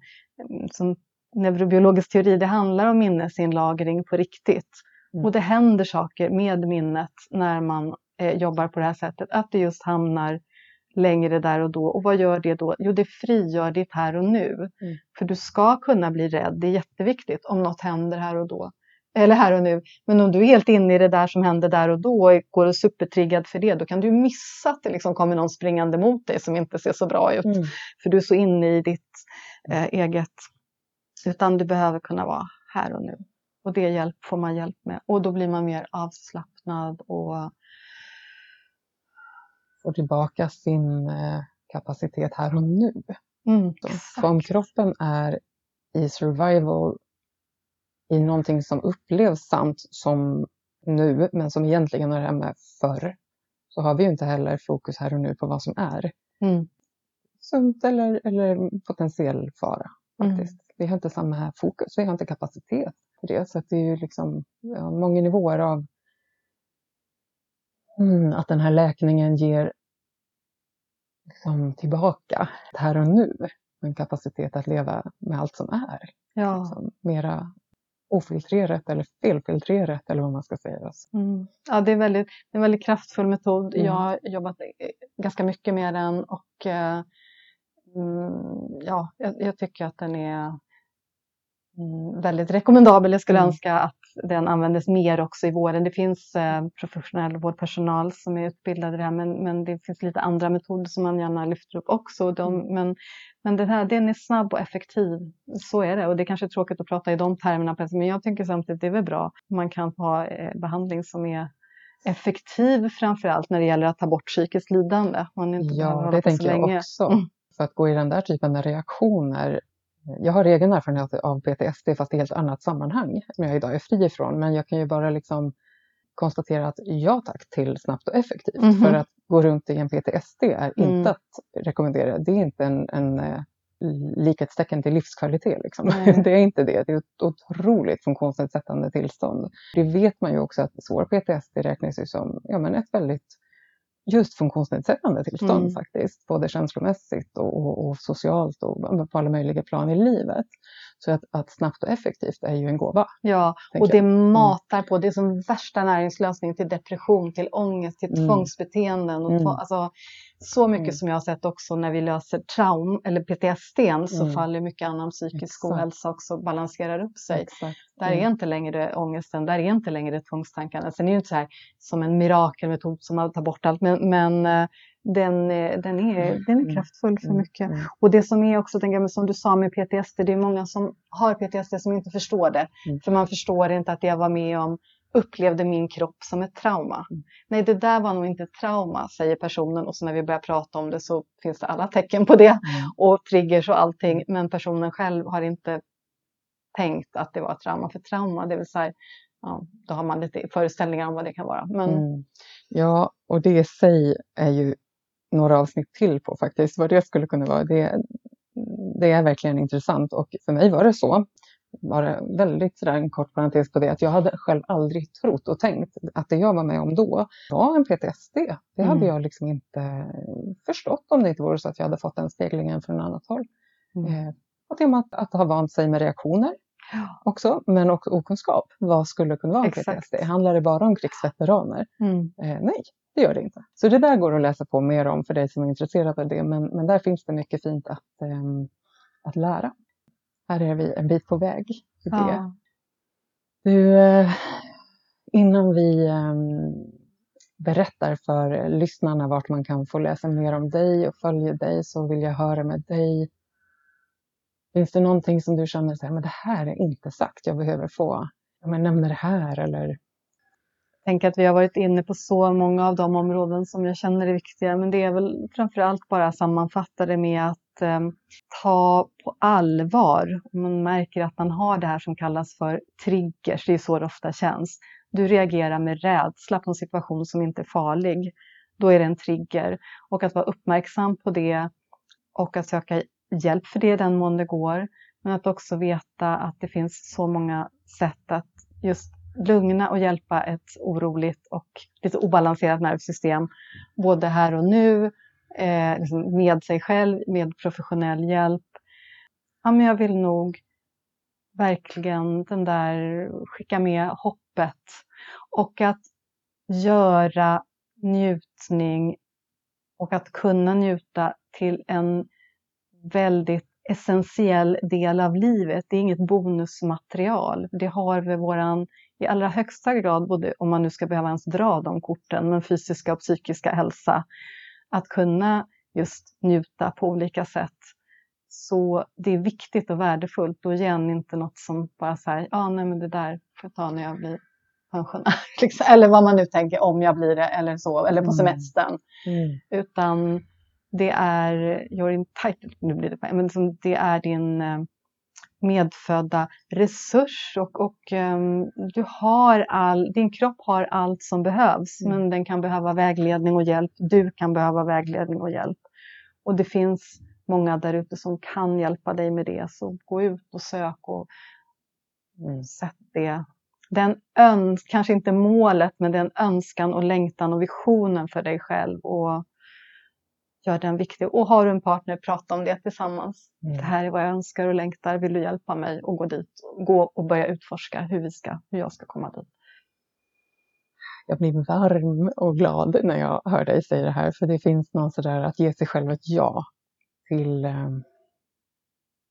som neurobiologisk teori, det handlar om minnesinlagring på riktigt. Och det händer saker med minnet när man eh, jobbar på det här sättet, att det just hamnar längre där och då. Och vad gör det då? Jo, det frigör ditt här och nu. Mm. För du ska kunna bli rädd, det är jätteviktigt om något händer här och då. Eller här och nu. Men om du är helt inne i det där som händer där och då och går och supertriggad för det, då kan du missa att det liksom kommer någon springande mot dig som inte ser så bra ut. Mm. För du är så inne i ditt eh, eget... Utan du behöver kunna vara här och nu. Och det hjälp, får man hjälp med. Och då blir man mer avslappnad och får tillbaka sin eh, kapacitet här och nu. Mm, så om kroppen är i survival i någonting som upplevs sant som nu, men som egentligen har det här med förr, så har vi ju inte heller fokus här och nu på vad som är. Mm. Sunt eller, eller potentiell fara mm. faktiskt. Mm. Vi har inte samma fokus, vi har inte kapacitet för det. Så det är ju liksom ja, många nivåer av Mm, att den här läkningen ger liksom tillbaka här och nu. En kapacitet att leva med allt som är. Ja. Liksom, mera ofiltrerat eller felfiltrerat eller vad man ska säga. Mm. Ja, det är väldigt, en väldigt kraftfull metod. Mm. Jag har jobbat ganska mycket med den och eh, mm, ja, jag, jag, tycker att den är mm, väldigt rekommendabel. Jag skulle önska att den användes mer också i vården. Det finns eh, professionell vårdpersonal som är utbildad i det här men, men det finns lite andra metoder som man gärna lyfter upp också. De, mm. men men den, här, den är snabb och effektiv. Så är det och det är kanske är tråkigt att prata i de termerna men jag tycker samtidigt det är väl bra. Man kan ha eh, behandling som är effektiv framför allt när det gäller att ta bort psykiskt lidande. Man inte ja, det tänker jag länge. också. Mm. För att gå i den där typen av reaktioner jag har egen erfarenhet av PTSD fast i helt annat sammanhang som jag idag är fri ifrån. Men jag kan ju bara liksom konstatera att ja tack till snabbt och effektivt. Mm -hmm. För att gå runt i en PTSD är mm. inte att rekommendera. Det är inte en, en eh, likhetstecken till livskvalitet. Liksom. det är inte det. Det är ett otroligt funktionsnedsättande tillstånd. Det vet man ju också att svår PTSD räknas ju som ja, men ett väldigt just funktionsnedsättande tillstånd mm. faktiskt, både känslomässigt och, och, och, socialt och på alla möjliga plan i livet. Så att, att snabbt och effektivt är ju en gåva. Ja, och det jag. Mm. matar på, det är som värsta näringslösningen till depression, till ångest, till mm. tvångsbeteenden. Och mm. alltså, så mycket Mm. som jag har sett också när vi löser traum eller PTSD så Mm. faller mycket annan psykisk ohälsa också balanserar upp sig. Exakt. Där är inte längre ångesten, där är inte längre tvångstankarna. Sen är det inte så här som en mirakelmetod som man tar bort allt, men, men eh, den, är- den, är, den är Mm. kraftfull för Mm. mycket. Mm. Och det som är också, tänker jag, som du sa med PTSD, det är många som har PTSD som inte förstår det. Mm. För man förstår inte att det jag var med om upplevde min kropp som ett trauma. Mm. Nej, det där var nog inte ett trauma, säger personen. Och så när vi börjar prata om det så finns det alla tecken på det. Mm. Och triggers och allting. Men personen själv har inte tänkt att det var ett trauma. För trauma, det vill säga, ja, då har man lite föreställningar om vad det kan vara. Men Mm. Ja, och det i sig är ju några avsnitt till på faktiskt, vad det skulle kunna vara. Det, det är verkligen intressant och för mig var det så, bara väldigt sådär en kort parentes på det, att jag hade själv aldrig trott och tänkt att det jag var med om då var en PTSD. Det hade Mm. jag liksom inte förstått om det inte vore så att jag hade fått den speglingen från annat håll. Mm. Eh, och med att, ha vant sig med reaktioner också, men också okunskap. Vad skulle kunna vara en Exakt. PTSD? Handlar det bara om krigsveteraner? Mm. Eh, nej, det gör det inte. Så det där går att läsa på mer om för dig som är intresserad av det. Men, men där finns det mycket fint att, ehm, att lära. Här är vi en bit på väg i det. Ja. Du, eh, innan vi ehm, berättar för lyssnarna vart man kan få läsa mer om dig och följa dig så vill jag höra med dig. Finns det någonting som du känner så här, men det här är inte sagt, jag behöver få, ja, men nämna det här eller tänker att vi har varit inne på så många av de områden som jag känner är viktiga. Men det är väl framförallt bara sammanfatta det med att eh, ta på allvar. Om man märker att man har det här som kallas för triggers, det är så det ofta känns. Du reagerar med rädsla på en situation som inte är farlig. Då är det en trigger. Och att vara uppmärksam på det och att söka hjälp för det i den mån det går. Men att också veta att det finns så många sätt att just lugna och hjälpa ett oroligt och lite obalanserat nervsystem. Både här och nu, eh, liksom med sig själv, med professionell hjälp. Ja, men jag vill nog verkligen den där, skicka med hoppet. Och att göra njutning och att kunna njuta till en väldigt essentiell del av livet. Det är inget bonusmaterial. Det har vi våran, i allra högsta grad, både om man nu ska behöva ens dra de korten, men fysiska och psykiska hälsa. Att kunna just njuta på olika sätt. Så det är viktigt och värdefullt och igen inte något som bara säger, ja nej men det där får jag ta när jag blir pensionär. liksom. Eller vad man nu tänker, om jag blir det eller så, eller på Mm. semestern. Utan det är your entitled, nu blir det men som det är din eh, medfödda resurs och, och ehm, du har all, din kropp har allt som behövs Mm. men den kan behöva vägledning och hjälp. Du kan behöva vägledning och hjälp. Och det finns många där ute som kan hjälpa dig med det. Så gå ut och sök och Mm. sätt det. Den öns kanske inte målet, men den önskan och längtan och visionen för dig själv. Och gör den viktig. Och har du en partner, prata om det tillsammans. Mm. Det här är vad jag önskar och längtar. Vill du hjälpa mig att gå dit? Gå och börja utforska hur, vi ska, hur jag ska komma dit. Jag blir varm och glad när jag hör dig säga det här. För det finns någon sådär att ge sig själv ett ja till eh,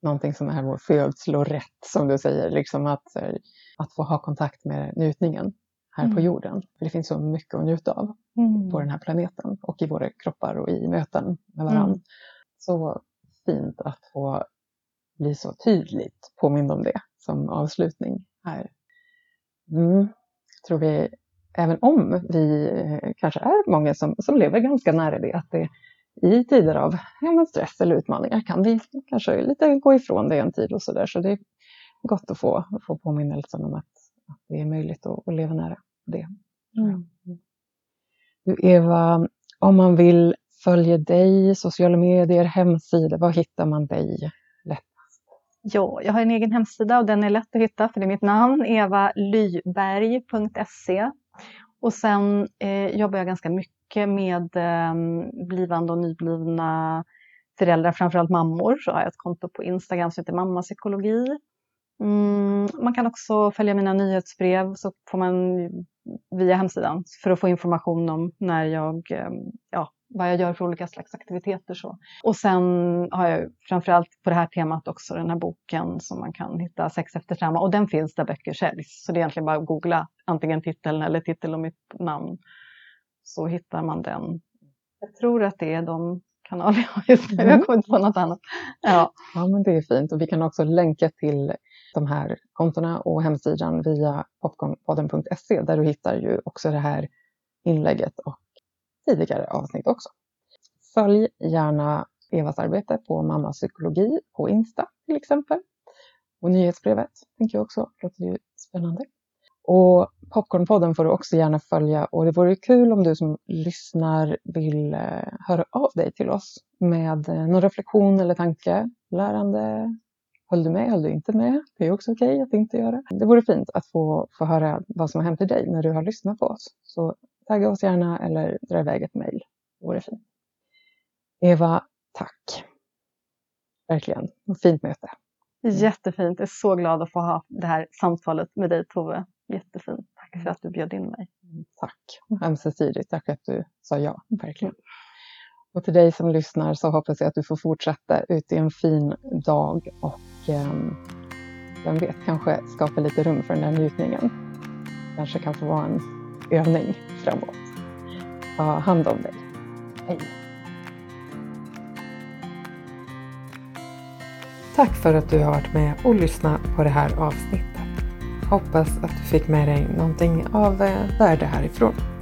någonting som är vår födslorätt som du säger. Liksom att, eh, att få ha kontakt med njutningen här på Mm. jorden. För det finns så mycket att njuta av på den här planeten och i våra kroppar och i möten med varandra. Mm. Så fint att få bli så tydligt påmind om det som avslutning här. Mm. Tror vi, även om vi eh, kanske är många som, som lever ganska nära det, att det i tider av ja, stress eller utmaningar kan vi kanske lite gå ifrån det en tid och sådär. Så det är gott att få, få påminnelsen om att det är möjligt att, att leva nära det. Mm. Du Eva, om man vill följa dig, sociala medier, hemsida, var hittar man dig lätt? Ja, jag har en egen hemsida och den är lätt att hitta för det är mitt namn, evalyberg.se. Och sen eh, jobbar jag ganska mycket med eh, blivande och nyblivna föräldrar, framförallt mammor. Så har jag ett konto på Instagram som heter Mammapsykologi. Mm, man kan också följa mina nyhetsbrev så får man via hemsidan för att få information om när jag, ehm, ja, vad jag gör för olika slags aktiviteter. Så. Och sen har jag framförallt på det här temat också den här boken som man kan hitta, Sex efter trauma, och den finns där böcker säljs. Så det är egentligen bara att googla antingen titeln eller titel och mitt namn så hittar man den. Jag tror att det är de kanaler jag har just nu, mm. jag kommer inte på något annat. Ja. ja, men det är fint och vi kan också länka till de här kontona och hemsidan via popcornpodden.se där du hittar ju också det här inlägget och tidigare avsnitt också. Följ gärna Evas arbete på Mamma Psykologi på Insta till exempel. Och nyhetsbrevet tänker jag också, låter ju spännande. Och Popcornpodden får du också gärna följa och det vore kul om du som lyssnar vill eh, höra av dig till oss med eh, någon reflektion eller tanke, lärande, Höll du med? Höll du inte med? Det är också okej okay att inte göra. Det vore fint att få, få höra vad som har hänt i dig när du har lyssnat på oss. Så tagga oss gärna eller dra iväg ett mejl. Det vore fint. Eva, tack. Verkligen. Ett fint möte. Jättefint. Jag är så glad att få ha det här samtalet med dig Tove. Jättefint. Tack för att du bjöd in mig. Tack. Ömsesidigt. Tack för att du sa ja. Verkligen. Och till dig som lyssnar så hoppas jag att du får fortsätta ut i en fin dag och eh, vem vet, kanske skapa lite rum för den där njutningen. Kanske kan få vara en övning framåt. Ta hand om dig. Hej! Tack för att du har varit med och lyssnat på det här avsnittet. Hoppas att du fick med dig någonting av eh, värde härifrån.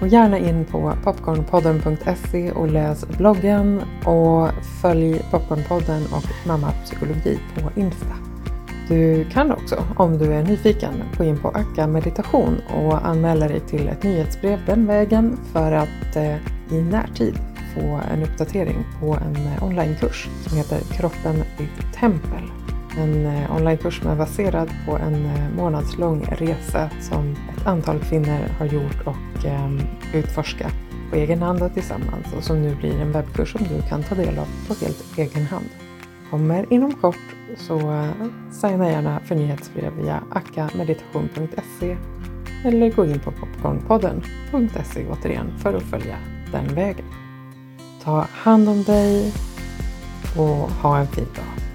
Gå gärna in på popcornpodden.se och läs bloggen och följ Popcornpodden och Mamma Psykologi på Insta. Du kan också, om du är nyfiken, gå in på Akka Meditation och anmäla dig till ett nyhetsbrev den vägen för att eh, i närtid få en uppdatering på en eh, onlinekurs som heter Kroppen ditt tempel. En eh, onlinekurs som är baserad på en eh, månadslång resa som ett antal kvinnor har gjort och ehm, utforskat på egen hand och tillsammans och som nu blir en webbkurs som du kan ta del av på helt egen hand. Kommer inom kort så eh, signa gärna för nyhetsbrev via akkameditation.se eller gå in på popcornpodden.se återigen för att följa den vägen. Ta hand om dig och ha en fin dag.